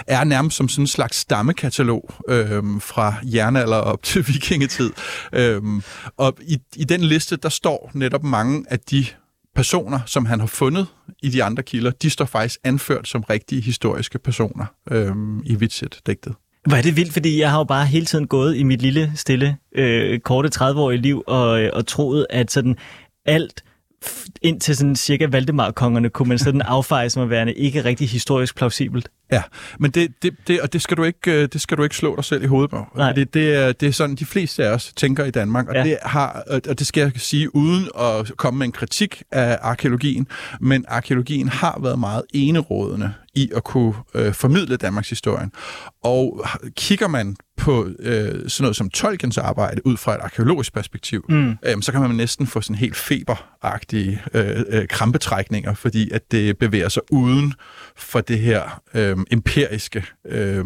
er nærmest som sådan en slags stammekatalog øh, fra jernalder op til vikingetid. Øh, og i, i den liste, der står netop mange af de personer, som han har fundet i de andre kilder, de står faktisk anført som rigtige historiske personer øhm, i Vitsit-digtet. Hvor er det vildt, fordi jeg har jo bare hele tiden gået i mit lille, stille, øh, korte 30-årige liv og, øh, og troet, at sådan alt indtil sådan cirka Valdemar-kongerne kunne man sådan affeje som at være ikke rigtig historisk plausibelt. Ja, men det, det, det, og det, skal du ikke, øh, det skal du ikke slå dig selv i hovedet på. Nej. Det, det, er, det er sådan, de fleste af os tænker i Danmark, og, ja. det har, og det skal jeg sige uden at komme med en kritik af arkeologien, men arkeologien har været meget enerådende i at kunne øh, formidle Danmarks historien. Og kigger man på øh, sådan noget som Tolkiens arbejde ud fra et arkeologisk perspektiv, mm. øh, så kan man næsten få sådan helt feberagtige øh, øh, krampetrækninger, fordi at det bevæger sig uden for det her øh, empiriske øh,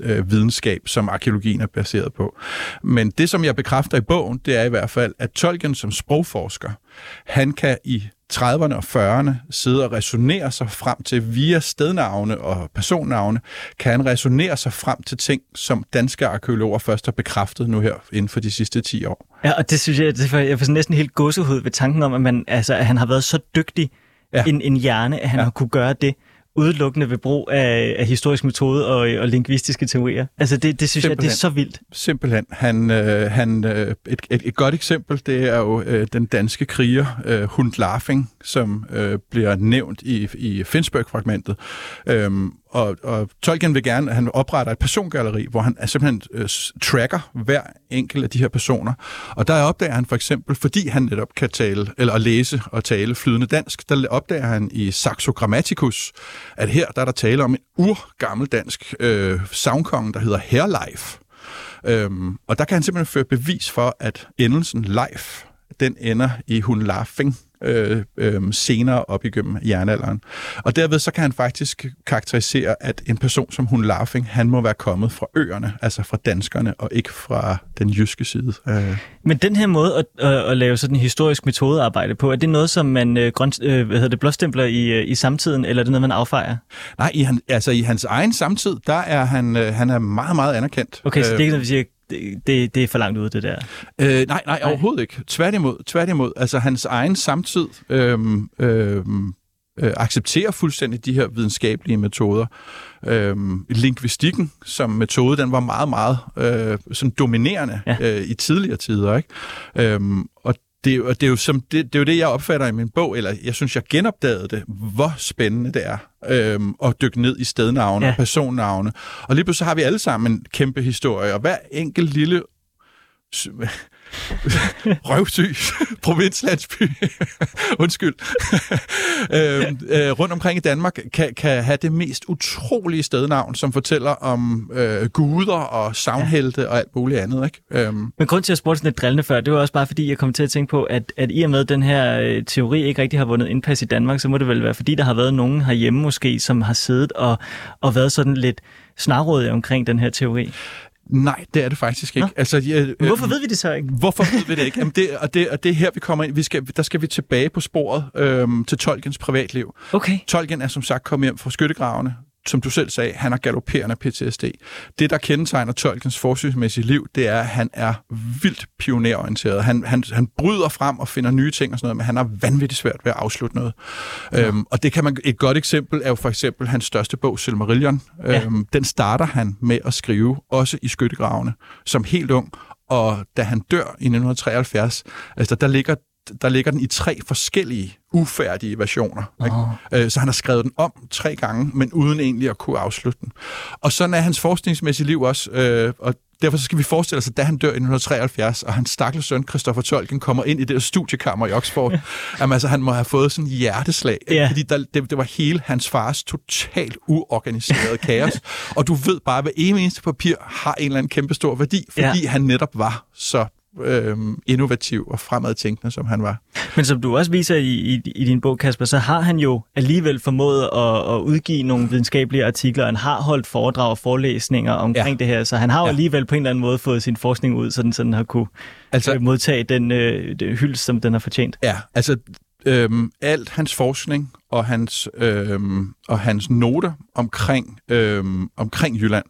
øh, videnskab, som arkeologien er baseret på. Men det, som jeg bekræfter i bogen, det er i hvert fald, at Tolkien som sprogforsker, han kan i 30'erne og 40'erne sidde og resonere sig frem til, via stednavne og personnavne, kan han resonere sig frem til ting, som danske arkeologer først har bekræftet nu her inden for de sidste 10 år. Ja, og det synes jeg, det, jeg får næsten helt gåsehud ved tanken om, at, man, altså, at han har været så dygtig ja. en, en hjerne, at han ja. har kunne gøre det udelukkende ved brug af, af historisk metode og, og lingvistiske teorier. Altså det, det synes Simpelthen. jeg, det er så vildt. Simpelthen. Han, øh, han, øh, et, et, et godt eksempel, det er jo øh, den danske kriger øh, Hund Larfing, som øh, bliver nævnt i, i Finnsburg-fragmentet. Øhm, og, og Tolkien vil gerne, at han opretter et persongalleri, hvor han simpelthen øh, tracker hver enkelt af de her personer. Og der opdager han for eksempel, fordi han netop kan tale, eller læse og tale flydende dansk, der opdager han i Saxo Grammaticus, at her der er der tale om en urgammel dansk øh, savnkong, der hedder Herleif. Øhm, og der kan han simpelthen føre bevis for, at endelsen Leif, den ender i hun laughing, øh, øh, senere op igennem jernalderen. Og derved så kan han faktisk karakterisere, at en person som hun Laughing, han må være kommet fra øerne, altså fra danskerne, og ikke fra den jyske side. Øh. Men den her måde at, at, at lave sådan en historisk metodearbejde på, er det noget, som man øh, grøn, øh, hvad hedder det, blåstempler i, øh, i samtiden, eller er det noget, man affejer? Nej, i, han, altså, i hans egen samtid, der er han, øh, han er meget, meget anerkendt. Okay, så det er ikke noget, vi siger, det, det, er for langt ude, det der? Øh, nej, nej, overhovedet ikke. Tværtimod, tværtimod. Altså hans egen samtid øhm, øhm, øh, accepterer fuldstændig de her videnskabelige metoder. Øhm, lingvistikken som metode, den var meget, meget øh, sådan dominerende ja. øh, i tidligere tider. Ikke? Øhm, og det, er, det, er jo som, det, det er jo det, jeg opfatter i min bog, eller jeg synes, jeg genopdagede det, hvor spændende det er øhm, at dykke ned i stednavne ja. og personnavne. Og lige pludselig har vi alle sammen en kæmpe historie, og hver enkelt lille røvsyg provinslandsby, undskyld, øhm, øh, rundt omkring i Danmark, kan, kan have det mest utrolige stednavn, som fortæller om øh, guder og savnhelte ja. og alt muligt andet. Ikke? Øhm. Men grund til at spørge sådan lidt drillende før, det var også bare fordi, jeg kom til at tænke på, at, at i og med at den her øh, teori ikke rigtig har vundet indpas i Danmark, så må det vel være, fordi der har været nogen herhjemme måske, som har siddet og, og været sådan lidt snarrådige omkring den her teori. Nej, det er det faktisk ikke. Nå? Altså, ja, øh, hvorfor ved vi det så ikke? Hvorfor ved vi det ikke? Jamen, det, og, det, og det er her, vi kommer ind. Vi skal, der skal vi tilbage på sporet øhm, til Tolkiens privatliv. Okay. Tolkien er som sagt kommet hjem fra skyttegravene. Som du selv sagde, han har galopperende PTSD. Det, der kendetegner Tolkiens forskningsmæssige liv, det er, at han er vildt pionerorienteret. Han, han, han bryder frem og finder nye ting og sådan noget, men han har vanvittigt svært ved at afslutte noget. Ja. Øhm, og det kan man, et godt eksempel er jo for eksempel hans største bog, Silmarillion. Ja. Øhm, den starter han med at skrive, også i skyttegravene, som helt ung. Og da han dør i 1973, altså der ligger der ligger den i tre forskellige ufærdige versioner. Oh. Ikke? Så han har skrevet den om tre gange, men uden egentlig at kunne afslutte den. Og sådan er hans forskningsmæssige liv også, øh, og derfor så skal vi forestille os, at da han dør i 1973, og hans stakkels søn, Christopher Tolkien, kommer ind i det studiekammer i Oxford, jamen, altså, han må have fået sådan en hjerteslag, yeah. fordi der, det, det var hele hans fars totalt uorganiserede kaos, og du ved bare, at hver eneste papir har en eller anden kæmpe stor værdi, fordi yeah. han netop var så øh, innovativ og fremadtænkende, som han var. Men som du også viser i, i, i din bog, Kasper, så har han jo alligevel formået at, at udgive nogle videnskabelige artikler, han har holdt foredrag og forelæsninger omkring ja. det her, så han har jo ja. alligevel på en eller anden måde fået sin forskning ud, sådan, så den har kunne altså, øh, modtage den, øh, den hyldest, som den har fortjent. Ja, altså øhm, alt hans forskning og hans, øhm, og hans noter omkring, øhm, omkring Jylland,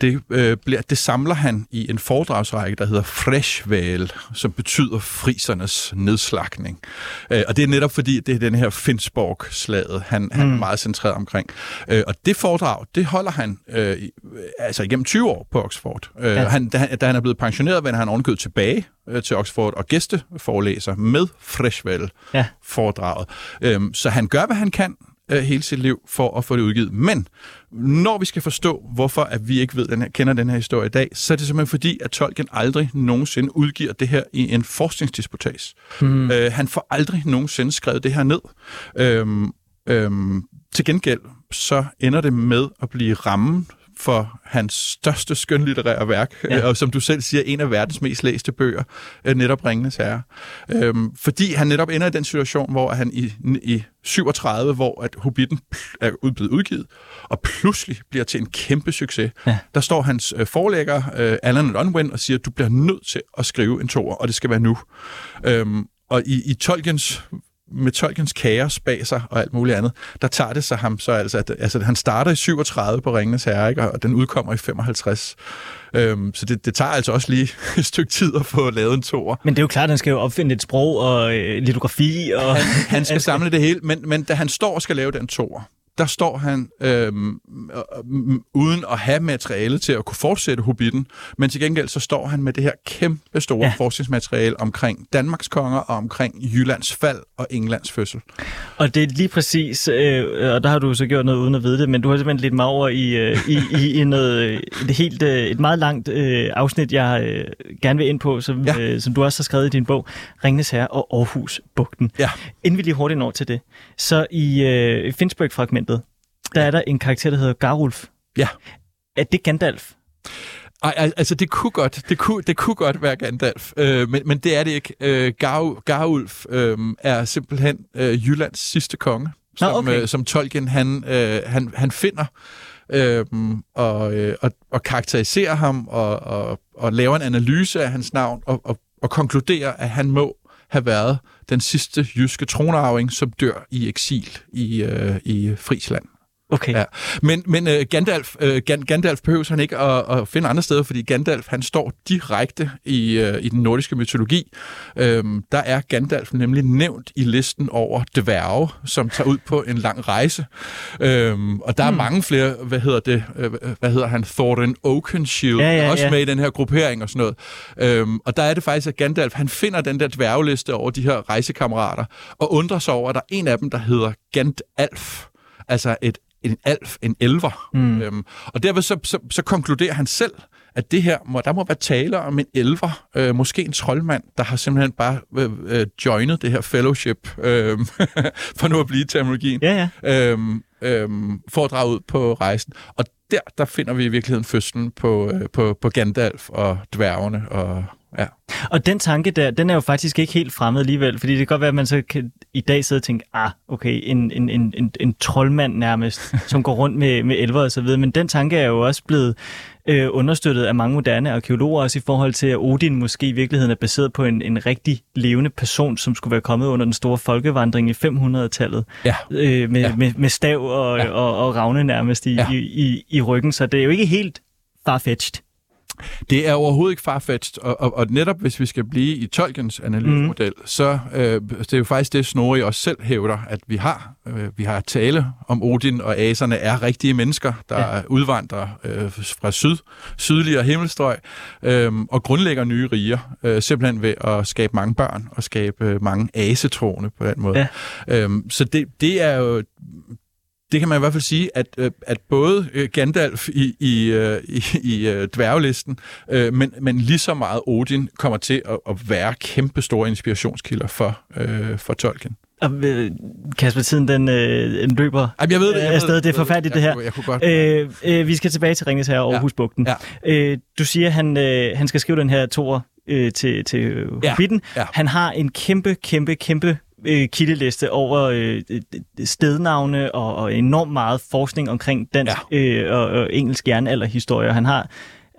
det, øh, bliver, det samler han i en foredragsrække, der hedder Freshval, som betyder frisernes nedslagning. Øh, og det er netop fordi, det er den her Finsborg-slaget, han, mm. han er mm. meget centreret omkring. Øh, og det foredrag, det holder han øh, altså igennem 20 år på Oxford. Øh, ja. han, da, da han er blevet pensioneret, vender han ovenkøbet tilbage øh, til Oxford og gæsteforelæser med Freshval-foredraget. Ja. Øh, så han gør, hvad han kan øh, hele sit liv for at få det udgivet. Men når vi skal forstå, hvorfor at vi ikke ved den her, kender den her historie i dag, så er det simpelthen fordi, at Tolkien aldrig nogensinde udgiver det her i en forskningsdisputas. Mm. Øh, han får aldrig nogensinde skrevet det her ned. Øhm, øhm, til gengæld så ender det med at blive rammen for hans største skønlitterære værk, ja. og som du selv siger, en af verdens mest læste bøger, øh, netop Ringenes Herre. Øhm, fordi han netop ender i den situation, hvor han i, i 37, hvor at Hobbiten er blevet udgivet, og pludselig bliver til en kæmpe succes. Ja. Der står hans øh, forlægger, øh, Alan Unwin, og siger, du bliver nødt til at skrive en toer, og det skal være nu. Øhm, og i, i Tolkiens med Tolkiens kaos bag sig og alt muligt andet, der tager det sig ham så altså, at, altså han starter i 37 på Ringenes Herre, ikke? og den udkommer i 55. Øhm, så det, det tager altså også lige et stykke tid at få lavet en toer. Men det er jo klart, at han skal jo opfinde et sprog og øh, litografi. Og... Han, han skal samle det hele, men, men da han står og skal lave den toer, der står han øhm, øh, uden at have materiale til at kunne fortsætte Hobbiten, men til gengæld så står han med det her kæmpe store ja. forskningsmateriale omkring Danmarks konger og omkring Jyllands fald og Englands fødsel. Og det er lige præcis, øh, og der har du så gjort noget uden at vide det, men du har simpelthen lidt mig over i, øh, i, i, i noget, øh, et, helt, øh, et meget langt øh, afsnit, jeg øh, gerne vil ind på, som, ja. øh, som du også har skrevet i din bog, Ringnes Herre og Aarhus Bugten. Ja. Inden vi lige hurtigt når til det, så i øh, Finsburg-fragmentet, der er der en karakter, der hedder Garulf. Ja. Er det Gandalf? Ej, altså det kunne godt, det kunne, det kunne godt være Gandalf, øh, men, men det er det ikke. Øh, Gar, Garulf øh, er simpelthen øh, Jyllands sidste konge, som, Nå, okay. øh, som Tolkien han, øh, han, han finder øh, og, øh, og, og karakteriserer ham og, og, og laver en analyse af hans navn og, og, og konkluderer, at han må have været den sidste jyske tronarving, som dør i eksil i, øh, i Frisland. Okay. Ja. Men, men uh, Gandalf, uh, Gandalf behøver han ikke at, at finde andre steder, fordi Gandalf han står direkte i, uh, i den nordiske mytologi. Uh, der er Gandalf nemlig nævnt i listen over dværge, som tager ud på en lang rejse. Uh, og der hmm. er mange flere, hvad hedder det, uh, hvad hedder han, Thorin Oakenshield, ja, ja, også ja. med i den her gruppering og sådan noget. Uh, og der er det faktisk, at Gandalf han finder den der dværgeliste over de her rejsekammerater, og undrer sig over, at der er en af dem, der hedder Gandalf altså et en alf, en elver. Mm. Øhm, og derved så, så, så konkluderer han selv, at det her, må, der må være tale om en elver, øh, måske en troldmand, der har simpelthen bare øh, øh, joinet det her fellowship, øh, for nu at blive terminologien, ja, ja. Øh, øh, for at drage ud på rejsen. Og der, der finder vi i virkeligheden fødslen på, øh, på, på Gandalf og dværgene og, Ja. Og den tanke der, den er jo faktisk ikke helt fremmed alligevel, fordi det kan godt være, at man så kan i dag sidde og tænke, ah, okay, en, en, en, en, en troldmand nærmest, som går rundt med, med elver og så videre, men den tanke er jo også blevet øh, understøttet af mange moderne arkeologer, også i forhold til, at Odin måske i virkeligheden er baseret på en, en rigtig levende person, som skulle være kommet under den store folkevandring i 500-tallet, Ja. øh, med, Ja. med, med stav og, Ja. ja. og, og ravne nærmest i, ja. i, i, i ryggen, så det er jo ikke helt farfetched. Det er overhovedet ikke farfetched, og, og, og netop hvis vi skal blive i Tolkiens analysemodel, mm. så øh, det er jo faktisk det, Snorri også selv hævder, at vi har. Øh, vi har tale om Odin, og aserne er rigtige mennesker, der ja. Udvandrer øh, fra syd, sydligere himmelstrøg, øh, og grundlægger nye riger, øh, simpelthen ved at skabe mange børn, og skabe øh, mange asetroende på den måde. Ja. Øhm, så det, det er jo det kan man i hvert fald sige, at, øh, at både øh, Gandalf i, i, øh, i, i dværgelisten, men, men lige så meget Odin kommer til at, at være kæmpe store inspirationskilder for, for Tolkien. Og Kasper, tiden den, øh, den løber Ej, jeg ved det. Jeg ved afsted. Det er ved forfærdeligt, jeg, det her. Jeg, jeg kunne godt... Øh, øh, vi skal tilbage til Ringes Herre og Ja. Aarhusbugten. Ja. Øh, du siger, at han, øh, han skal skrive den her tor øh, til, til Ja. Hobbiten. Ja. Han har en kæmpe, kæmpe, kæmpe øh, kildeliste over øh, stednavne og, og enormt meget forskning omkring dansk ja. øh, og, og engelsk jernalderhistorie. Han har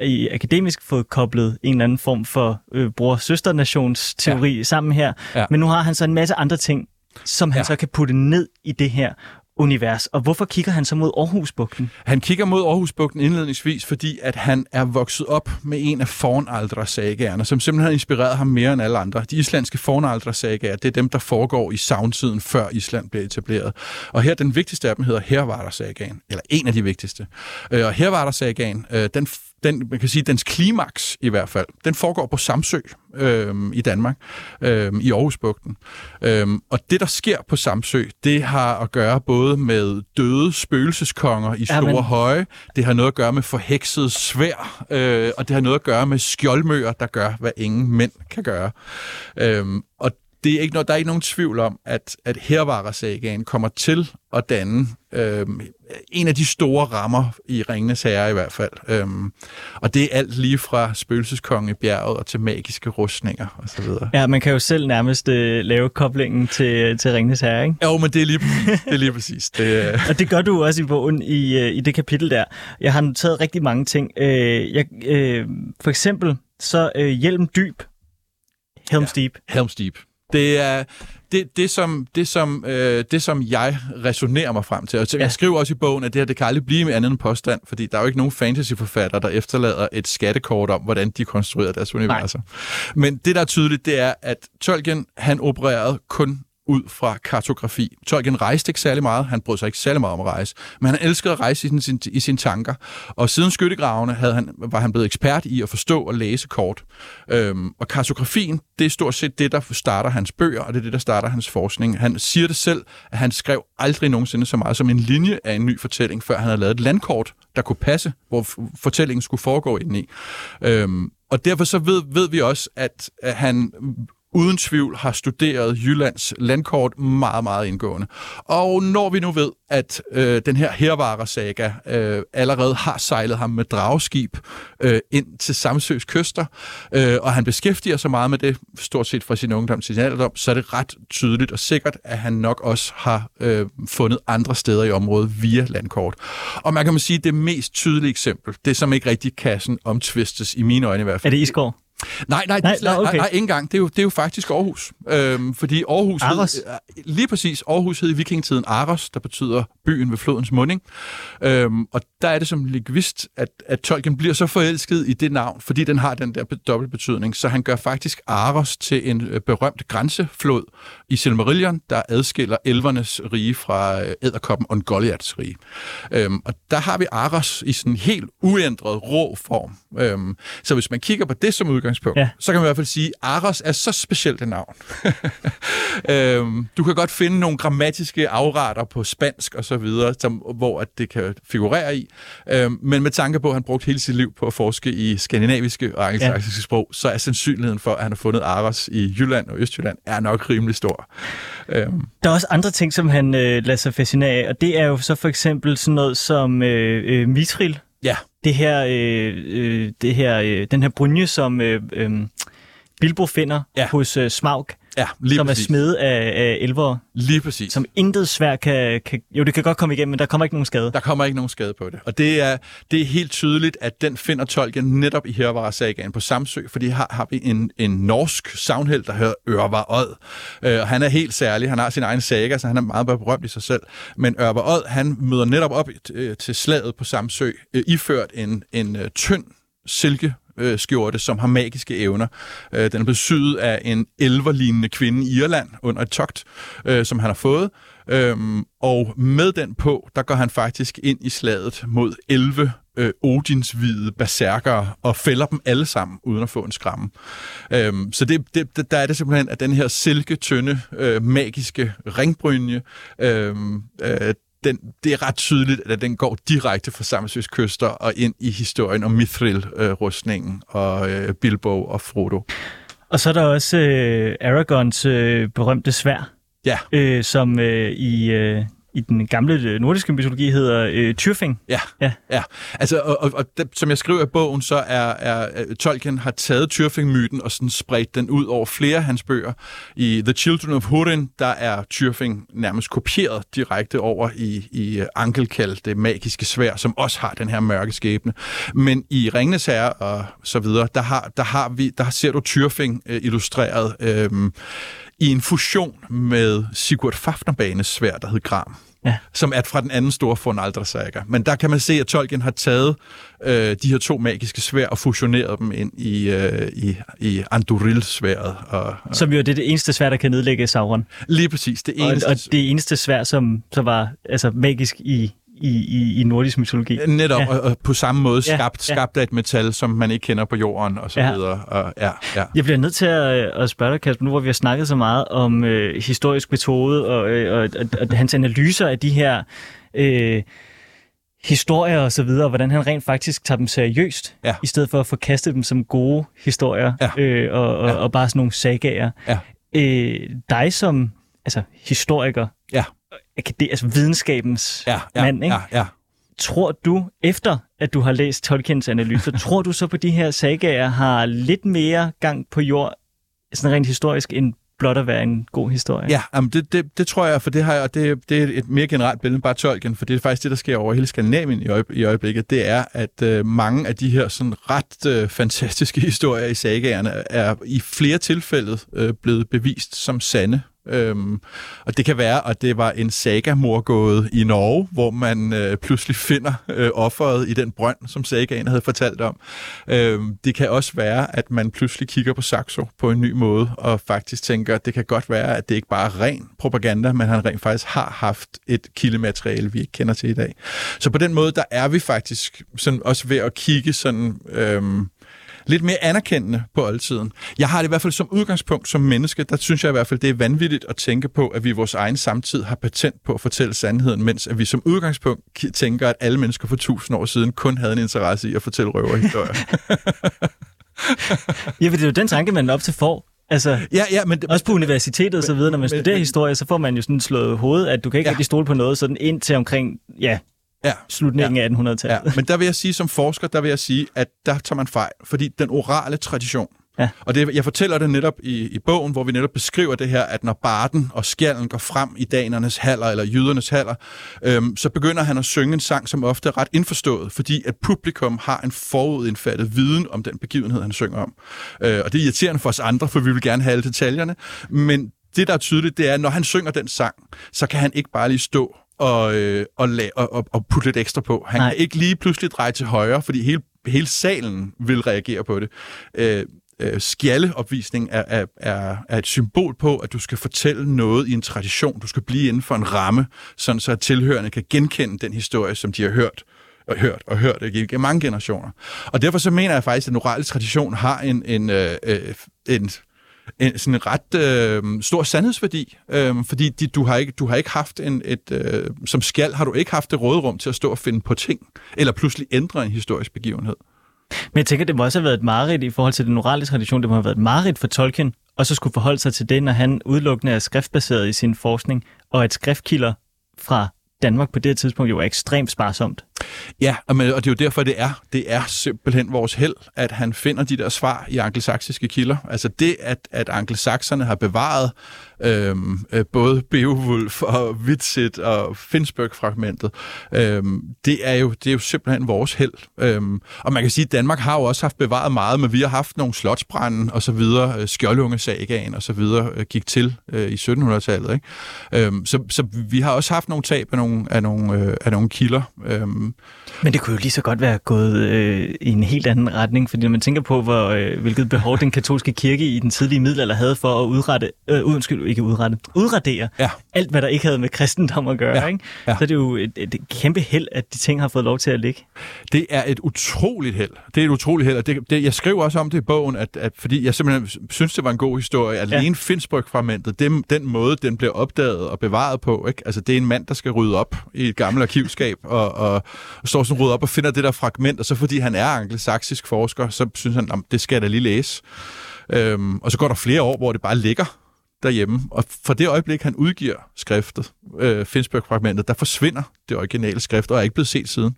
i akademisk fået koblet en eller anden form for øh, bror-søster-nations-teori ja. sammen her. Ja. Men nu har han så en masse andre ting, som han Ja. så kan putte ned i det her univers. Og hvorfor kigger han så mod Aarhusbugten? Han kigger mod Aarhusbugten indledningsvis, fordi at han er vokset op med en af Fornaldra-sagaerne, som simpelthen har inspireret ham mere end alle andre. De islandske Fornaldra-sagaer, det er dem, der foregår i savntiden, før Island blev etableret. Og her den vigtigste af dem hedder Hervarder-sagaen, eller en af de vigtigste. Øh, og Hervarder-sagaen, øh, den den, man kan sige, dens klimaks i hvert fald, den foregår på Samsø øhm, i Danmark, øhm, i Aarhusbugten. Øhm, og det, der sker på Samsø, det har at gøre både med døde spøgelseskonger i store Jamen. høje, det har noget at gøre med forhekset svær, øh, og det har noget at gøre med skjoldmøer, der gør, hvad ingen mænd kan gøre. Øhm, og det er ikke noget, der er ikke nogen tvivl om, at, at Hervarer-sagaen kommer til at danne øhm, en af de store rammer i Ringenes Herre i hvert fald. Øhm, og det er alt lige fra spøgelseskongen i bjerget og til magiske rustninger osv. Ja, man kan jo selv nærmest øh, lave koblingen til, til Ringnes Herre, ikke? Jo, men det er lige præcis. Det er lige præcis. Det, øh, Og det gør du også i bogen, i, øh, i det kapitel der. Jeg har noteret rigtig mange ting. Øh, jeg, øh, for eksempel så øh, Hjelm Dyb, Helm's Ja. Deep. Helm's Deep. Det er det, det, som, det, som, øh, det, som jeg resonerer mig frem til. Og Ja. jeg skriver også i bogen, at det her det kan aldrig blive med andet end påstand, fordi der er jo ikke nogen fantasyforfatter, der efterlader et skattekort om, hvordan de konstruerer deres universer. Men det, der er tydeligt, det er, at Tolkien, han opererede kun ud fra kartografi. Tolkien rejste ikke særlig meget, han brød sig ikke særlig meget om at rejse, men han elskede at rejse i, sin, sin, i sine tanker. Og siden skyttegravene havde han, var han blevet ekspert i at forstå og læse kort. Øhm, og kartografien, det er stort set det, der starter hans bøger, og det er det, der starter hans forskning. Han siger det selv, at han skrev aldrig nogensinde så meget som en linje af en ny fortælling, før han havde lavet et landkort, der kunne passe, hvor f- fortællingen skulle foregå indeni. Øhm, og derfor så ved, ved vi også, at, at han uden tvivl har studeret Jyllands landkort meget, meget indgående. Og når vi nu ved, at øh, den her hervarer-saga øh, allerede har sejlet ham med dragskib øh, ind til Samsøs kyster, øh, og han beskæftiger sig meget med det, stort set fra sin ungdom til sin alderdom, så er det ret tydeligt og sikkert, at han nok også har øh, fundet andre steder i området via landkort. Og man kan man sige, at det mest tydelige eksempel, det som ikke rigtig kassen omtvistes, i mine øjne i hvert fald. Er det Isgård? Nej, nej, Nej, nej, okay. nej, ikke engang. Det er jo, det er jo faktisk Aarhus. Øhm, fordi Aarhus... hed- Aros? øh, lige præcis. Aarhus hed i vikingetiden Aros, der betyder byen ved flodens munding. Øhm, og der er det som lingvist, at, at Tolkien bliver så forelsket i det navn, fordi den har den der be- dobbelt betydning, så han gør faktisk Aros til en øh, berømt grænseflod i Silmarillion, der adskiller elvernes rige fra øh, æderkoppen Ungoliaths rige. Øhm, og der har vi Aros i sådan en helt uændret rå form. Øhm, så hvis man kigger på det som udgangspunkt, Ja. ja. så kan man i hvert fald sige, Aros er så specielt et navn. øhm, du kan godt finde nogle grammatiske afretter på spansk og så videre, som, hvor at det kan figurere i. Øhm, men med tanke på, at han brugte hele sit liv på at forske i skandinaviske og angelsaksiske ja. sprog, så er sandsynligheden for, at han har fundet Aros i Jylland og Østjylland, er nok rimelig stor. Øhm, Der er også andre ting, som han øh, lader sig fascinere af, og det er jo så for eksempel sådan noget som øh, øh, Mithril. ja, Det her, øh, øh, det her, øh, den her brunje, som øh, øh, Bilbo finder Ja. hos uh, Smaug, Ja, lige som præcis. er smed af, af elver, Lige præcis. som intet svær kan, kan... Jo, det kan godt komme igennem, men der kommer ikke nogen skade. Der kommer ikke nogen skade på det. Og det er, det er helt tydeligt, at den finder Tolkien netop i Hervara-sagaen på Samsø, fordi her har vi en, en norsk savnheld, der hedder Ørvar Odd. Øh, og han er helt særlig. Han har sin egen saga, så han er meget berømt i sig selv. Men Ørvar Odd, han møder netop op øh, til slaget på Samsø, øh, iført en, en øh, tynd silke øh, skjorte, som har magiske evner. Øh, den er blevet syet af en elverlignende kvinde i Irland under et togt, øh, som han har fået. Øhm, og med den på, der går han faktisk ind i slaget mod 11 øh, Odins-hvide berserkere og fælder dem alle sammen uden at få en skramme. Øhm, så det, det, der er det simpelthen, at den her silketynde, øh, magiske ringbrynje, øhm, øh, øh, den, det er ret tydeligt, at den går direkte fra Samsøs kyster og ind i historien om Mithril-rustningen og øh, Bilbo og Frodo. Og så er der også øh, Aragons øh, berømte svær, Ja, øh, som øh, i, øh, i den gamle øh, nordiske mytologi hedder øh, Tyrfing. Ja, Ja. ja. Altså, og, og, og det, som jeg skriver i bogen, så er, er er Tolkien har taget Tyrfing-myten og sådan spredt den ud over flere af hans bøger. I The Children of Hurin, der er Tyrfing nærmest kopieret direkte over i, i Ankelkald, det magiske svær, som også har den her mørke skæbne. Men i Ringnes Herre og så videre, der, har, der, har vi, der ser du Tyrfing øh, illustreret øh, i en fusion med Sigurd Fafnerbanes svær, der hed Gram Ja. som er fra den anden store saga. Men der kan man se, at Tolkien har taget øh, de her to magiske svær og fusioneret dem ind i, øh, i, i Anduril-sværet. Og, og Som jo er det, det eneste svær, der kan nedlægge Sauron. lige præcis det Og, eneste. og det eneste svær, som så var altså, magisk i, i, i, i nordisk mytologi. Netop, Ja. og, og på samme måde Ja, skabt, ja. skabt af et metal, som man ikke kender på jorden, og så Ja. videre. Og, ja, ja. Jeg bliver nødt til at, at spørge dig, Kasper, nu hvor vi har snakket så meget om øh, historisk metode og, øh, og, og, og hans analyser af de her øh, historier og så videre, og hvordan han rent faktisk tager dem seriøst, Ja. i stedet for at forkaste dem som gode historier Ja. øh, og, og, Ja. og bare sådan nogle sagager. Ja. Øh, dig som altså, historiker, Ja. Akade- altså videnskabens Ja, ja, mand, ikke? ja, ja. Tror du, efter at du har læst Tolkiens analyser, tror du så på de her sagager har lidt mere gang på jord, sådan rent historisk, end blot at være en god historie? Ja, jamen det, det, det tror jeg, for det, har jeg, det, det er et mere generelt billede end bare Tolkien, for det er faktisk det, der sker over hele Skandinavien i, øje, i øjeblikket, det er, at øh, mange af de her sådan ret øh, fantastiske historier i sagaerne er i flere tilfælde øh, blevet bevist som sande. Øhm, og det kan være, at det var en sagamorgåde i Norge, hvor man øh, pludselig finder øh, offeret i den brønd, som sagaen havde fortalt om. Øhm, det kan også være, at man pludselig kigger på Saxo på en ny måde, og faktisk tænker, at det kan godt være, at det ikke bare er ren propaganda, men han rent faktisk har haft et kildemateriale, vi ikke kender til i dag. Så på den måde, der er vi faktisk sådan også ved at kigge sådan... Øhm, lidt mere anerkendende på oldtiden. Jeg har det i hvert fald som udgangspunkt som menneske, der synes jeg i hvert fald, det er vanvittigt at tænke på, at vi i vores egen samtid har patent på at fortælle sandheden, mens at vi som udgangspunkt tænker, at alle mennesker for tusind år siden kun havde en interesse i at fortælle røverhistorier. Ja, for det er jo den tanke, man op til får. Altså, ja, ja, men også på universitetet og så videre, når man men- studerer men- historie, så får man jo sådan slået hovedet, at du kan ikke Ja. rigtig stole på noget sådan ind til omkring, ja, ja, slutningen af 1800-tallet. Ja, men der vil jeg sige, som forsker, der vil jeg sige, at der tager man fejl, fordi den orale tradition, Ja. og det, jeg fortæller det netop i, i bogen, hvor vi netop beskriver det her, at når barden og skjallen går frem i danernes haller, eller jydernes haller, øhm, så begynder han at synge en sang, som ofte er ret indforstået, fordi at publikum har en forudindfattet viden om den begivenhed, han synger om. Øh, og det er irriterende for os andre, for vi vil gerne have alle detaljerne, men det, der er tydeligt, det er, at når han synger den sang, så kan han ikke bare lige stå og, øh, og, og, og, putte lidt ekstra på. Han Nej. kan ikke lige pludselig dreje til højre, fordi hele, hele salen vil reagere på det. Øh, øh, skjalleopvisning er, er, er, er et symbol på, at du skal fortælle noget i en tradition. Du skal blive inden for en ramme, sådan så at tilhørende kan genkende den historie, som de har hørt og hørt og hørt igennem mange generationer. Og derfor så mener jeg faktisk, at den orale tradition har en, en, øh, øh, en en sådan en ret øh, stor sandhedsværdi, øh, fordi de, du, har ikke, du har ikke haft en, et, øh, som skal har du ikke haft det råderum til at stå og finde på ting, eller pludselig ændre en historisk begivenhed. Men jeg tænker, det må også have været et mareridt i forhold til den orale tradition. Det må have været et mareridt for Tolkien, og så skulle forholde sig til det, når han udelukkende er skriftbaseret i sin forskning, og at skriftkilder fra Danmark på det her tidspunkt jo er ekstremt sparsomt. Ja, og, men, det er jo derfor, det er. Det er simpelthen vores held, at han finder de der svar i angelsaksiske kilder. Altså det, at, at angelsakserne har bevaret øhm, øh, både Beowulf og Witsit og Finnsburg-fragmentet, øhm, det, er jo, det er jo simpelthen vores held. Øhm, og man kan sige, at Danmark har jo også haft bevaret meget, men vi har haft nogle slotsbrænde og så videre, øh, skjoldungesagaen og så videre øh, gik til øh, i 1700-tallet. Ikke? Øhm, så, så vi har også haft nogle tab af nogle, af nogle, øh, af nogle kilder. Øhm, men det kunne jo lige så godt være gået øh, i en helt anden retning, fordi når man tænker på, hvor, øh, hvilket behov den katolske kirke i den tidlige middelalder havde for at udrette, øh, undskyld, ikke udrette, udradere ja. alt, hvad der ikke havde med kristendom at gøre, ja. Ikke? Ja. så er det jo et, et kæmpe held, at de ting har fået lov til at ligge. Det er et utroligt held. Det er et utroligt held, og det, det, jeg skriver også om det i bogen, at, at fordi jeg simpelthen synes, det var en god historie. Alene ja. Finnsburg-fragmentet, den, den måde, den blev opdaget og bevaret på, ikke? Altså, det er en mand, der skal rydde op i et gammelt arkivskab og, og, og står sådan rydder op og finder det der fragment, og så fordi han er angelsaksisk forsker, så synes han, det skal jeg da lige læse. Øhm, og så går der flere år, hvor det bare ligger derhjemme. Og fra det øjeblik, han udgiver skriftet, øh, Finnsburg-fragmentet, der forsvinder det originale skrift, og er ikke blevet set siden.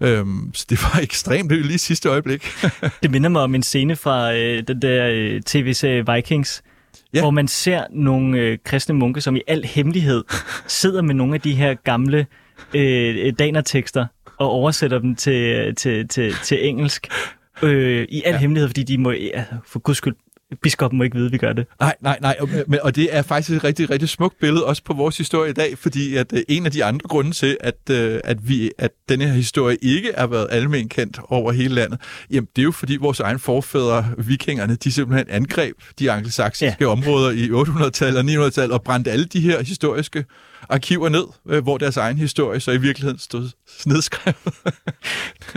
Øhm, så det var ekstremt det lige sidste øjeblik. det minder mig om en scene fra øh, den der øh, tv-serie Vikings, ja. hvor man ser nogle øh, kristne munke, som i al hemmelighed sidder med nogle af de her gamle øh, danertekster og oversætter dem til, til, til, til engelsk. Øh, I al ja. hemmelighed, fordi de må, ja, for guds skyld, biskoppen må ikke vide, at vi gør det. Nej, nej, nej. Men, og det er faktisk et rigtig, rigtig smukt billede, også på vores historie i dag, fordi at uh, en af de andre grunde til, at, uh, at, vi, at denne her historie ikke er været almen kendt over hele landet, jamen det er jo fordi vores egen forfædre, vikingerne, de simpelthen angreb de angelsaksiske ja. områder i 800-tallet og 900-tallet og brændte alle de her historiske arkiver ned, øh, hvor deres egen historie så i virkeligheden stod nedskrevet.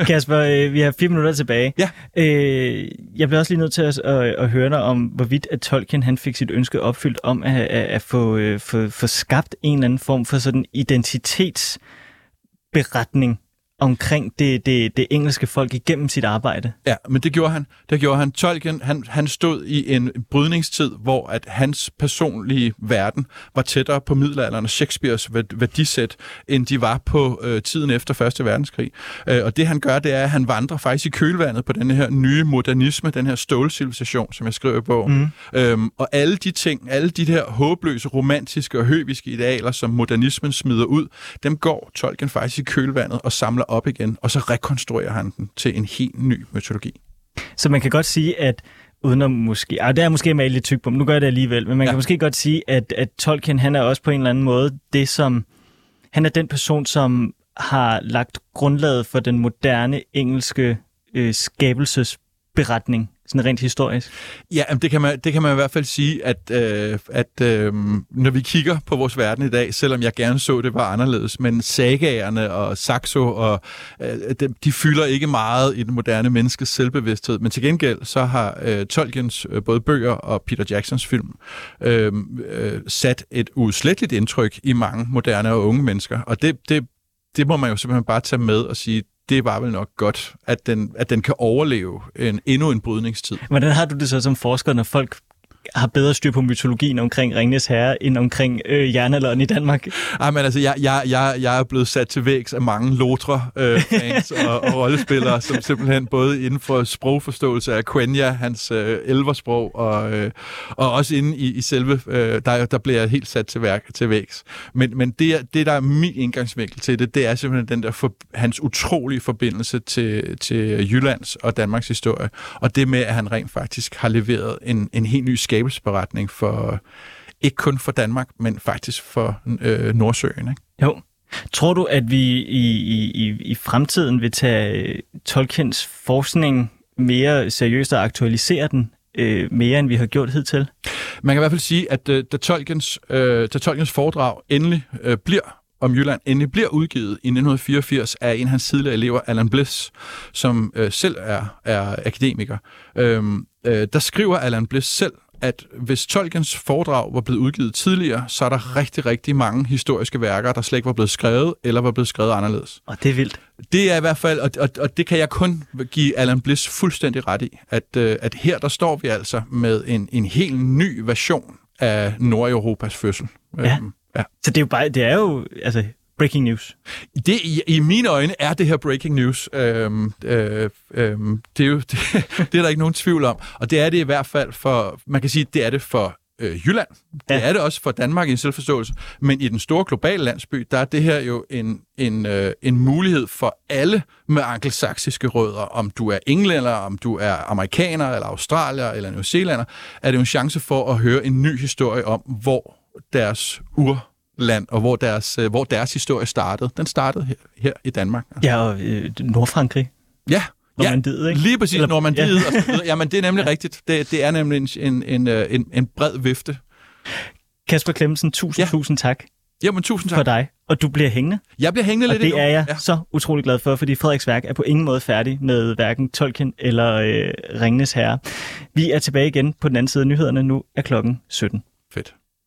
Kasper, øh, vi har fire minutter tilbage. Ja. Øh, jeg bliver også lige nødt til at, at, at høre dig om, hvorvidt at Tolkien han fik sit ønske opfyldt om at, at, at få, få, få skabt en eller anden form for sådan identitetsberetning omkring det, det, det engelske folk igennem sit arbejde. Ja, men det gjorde han. Det gjorde han. Tolkien, han, han stod i en brydningstid, hvor at hans personlige verden var tættere på middelalderen og Shakespeares værdisæt, end de var på øh, tiden efter 1. verdenskrig. Øh, og det han gør, det er, at han vandrer faktisk i kølvandet på den her nye modernisme, den her stålcivilisation, som jeg skriver på. Mm. Øhm, og alle de ting, alle de her håbløse, romantiske og høviske idealer, som modernismen smider ud, dem går Tolkien faktisk i kølvandet og samler op igen, og så rekonstruerer han den til en helt ny mytologi. Så man kan godt sige, at uden at måske... Ah, det er måske meget lidt tyk på, men nu gør jeg det alligevel. Men man ja. kan måske godt sige, at, at Tolkien, han er også på en eller anden måde det, som... Han er den person, som har lagt grundlaget for den moderne engelske øh, skabelsesberetning sådan rent historisk? Ja, det kan man, det kan man i hvert fald sige, at, øh, at øh, når vi kigger på vores verden i dag, selvom jeg gerne så, det var anderledes, men sagaerne og Saxo, og, øh, de, de fylder ikke meget i den moderne menneskes selvbevidsthed, men til gengæld så har øh, Tolkiens øh, både bøger og Peter Jacksons film øh, øh, sat et uudsletteligt indtryk i mange moderne og unge mennesker, og det, det, det må man jo simpelthen bare tage med og sige, det var vel nok godt, at den, at den kan overleve en, endnu en brydningstid. Hvordan har du det så som forsker, når folk har bedre styr på mytologien omkring Ringnes Herre, end omkring øh, jernalderen i Danmark? Ej, men altså, jeg, jeg, jeg, jeg er blevet sat til vægs af mange lotre øh, fans og, og rollespillere, som simpelthen både inden for sprogforståelse af Quenya, hans øh, elversprog, og, øh, og også inde i, i selve, øh, der, der bliver jeg helt sat til, værk, til vægs. Men, men det, det, der er min indgangsvinkel til det, det er simpelthen den der for, hans utrolige forbindelse til, til Jyllands og Danmarks historie, og det med, at han rent faktisk har leveret en, en helt ny skab skabelsesberetning for ikke kun for Danmark, men faktisk for øh, Nordsøen. Ikke? Jo. Tror du, at vi i, i, i fremtiden vil tage Tolkiens forskning mere seriøst og aktualisere den øh, mere, end vi har gjort hidtil? Man kan i hvert fald sige, at øh, da, Tolkiens, øh, da Tolkiens foredrag endelig øh, bliver om Jylland endelig bliver udgivet i 1984 af en af hans tidligere elever, Alan Bliss, som øh, selv er, er akademiker. Øhm, øh, der skriver Alan Bliss selv, at hvis Tolkiens foredrag var blevet udgivet tidligere, så er der rigtig, rigtig mange historiske værker, der slet ikke var blevet skrevet, eller var blevet skrevet anderledes. Og det er vildt. Det er i hvert fald, og, og, og det kan jeg kun give Alan Bliss fuldstændig ret i, at, øh, at her der står vi altså med en, en helt ny version af Nordeuropas fødsel. Ja. Øhm, ja. Så det er jo bare, det er jo, altså breaking news. Det, i, I mine øjne er det her breaking news. Øhm, øh, øhm, det, er jo, det, det er der ikke nogen tvivl om. Og det er det i hvert fald for, man kan sige, det er det for øh, Jylland. Det Ja. er det også for Danmark i en selvforståelse. Men i den store globale landsby, der er det her jo en, en, øh, en mulighed for alle med angelsaksiske rødder. Om du er englænder, om du er amerikaner, eller australier, eller New Zealander, er det jo en chance for at høre en ny historie om, hvor deres urland og hvor deres, øh, hvor deres historie startede. Den startede her, her i Danmark. Ja, og øh, Nordfrankrig. Ja, Normandiet, ikke? Lige præcis, Eller- Normandiet. Ja. Og. Jamen, det er nemlig ja. rigtigt. Det, det er nemlig en, en, en, øh, en, en bred vifte. Kasper Klemmensen, tusind, ja. Ja. tusind tak Jamen, tusind for tak. dig. Og du bliver hængende, Jeg bliver hængende og lidt det endnu. er jeg Ja. så utrolig glad for, fordi Frederiks værk er på ingen måde færdig med hverken Tolkien eller øh, Ringnes Herre. Vi er tilbage igen på den anden side af nyhederne. Nu er klokken 17.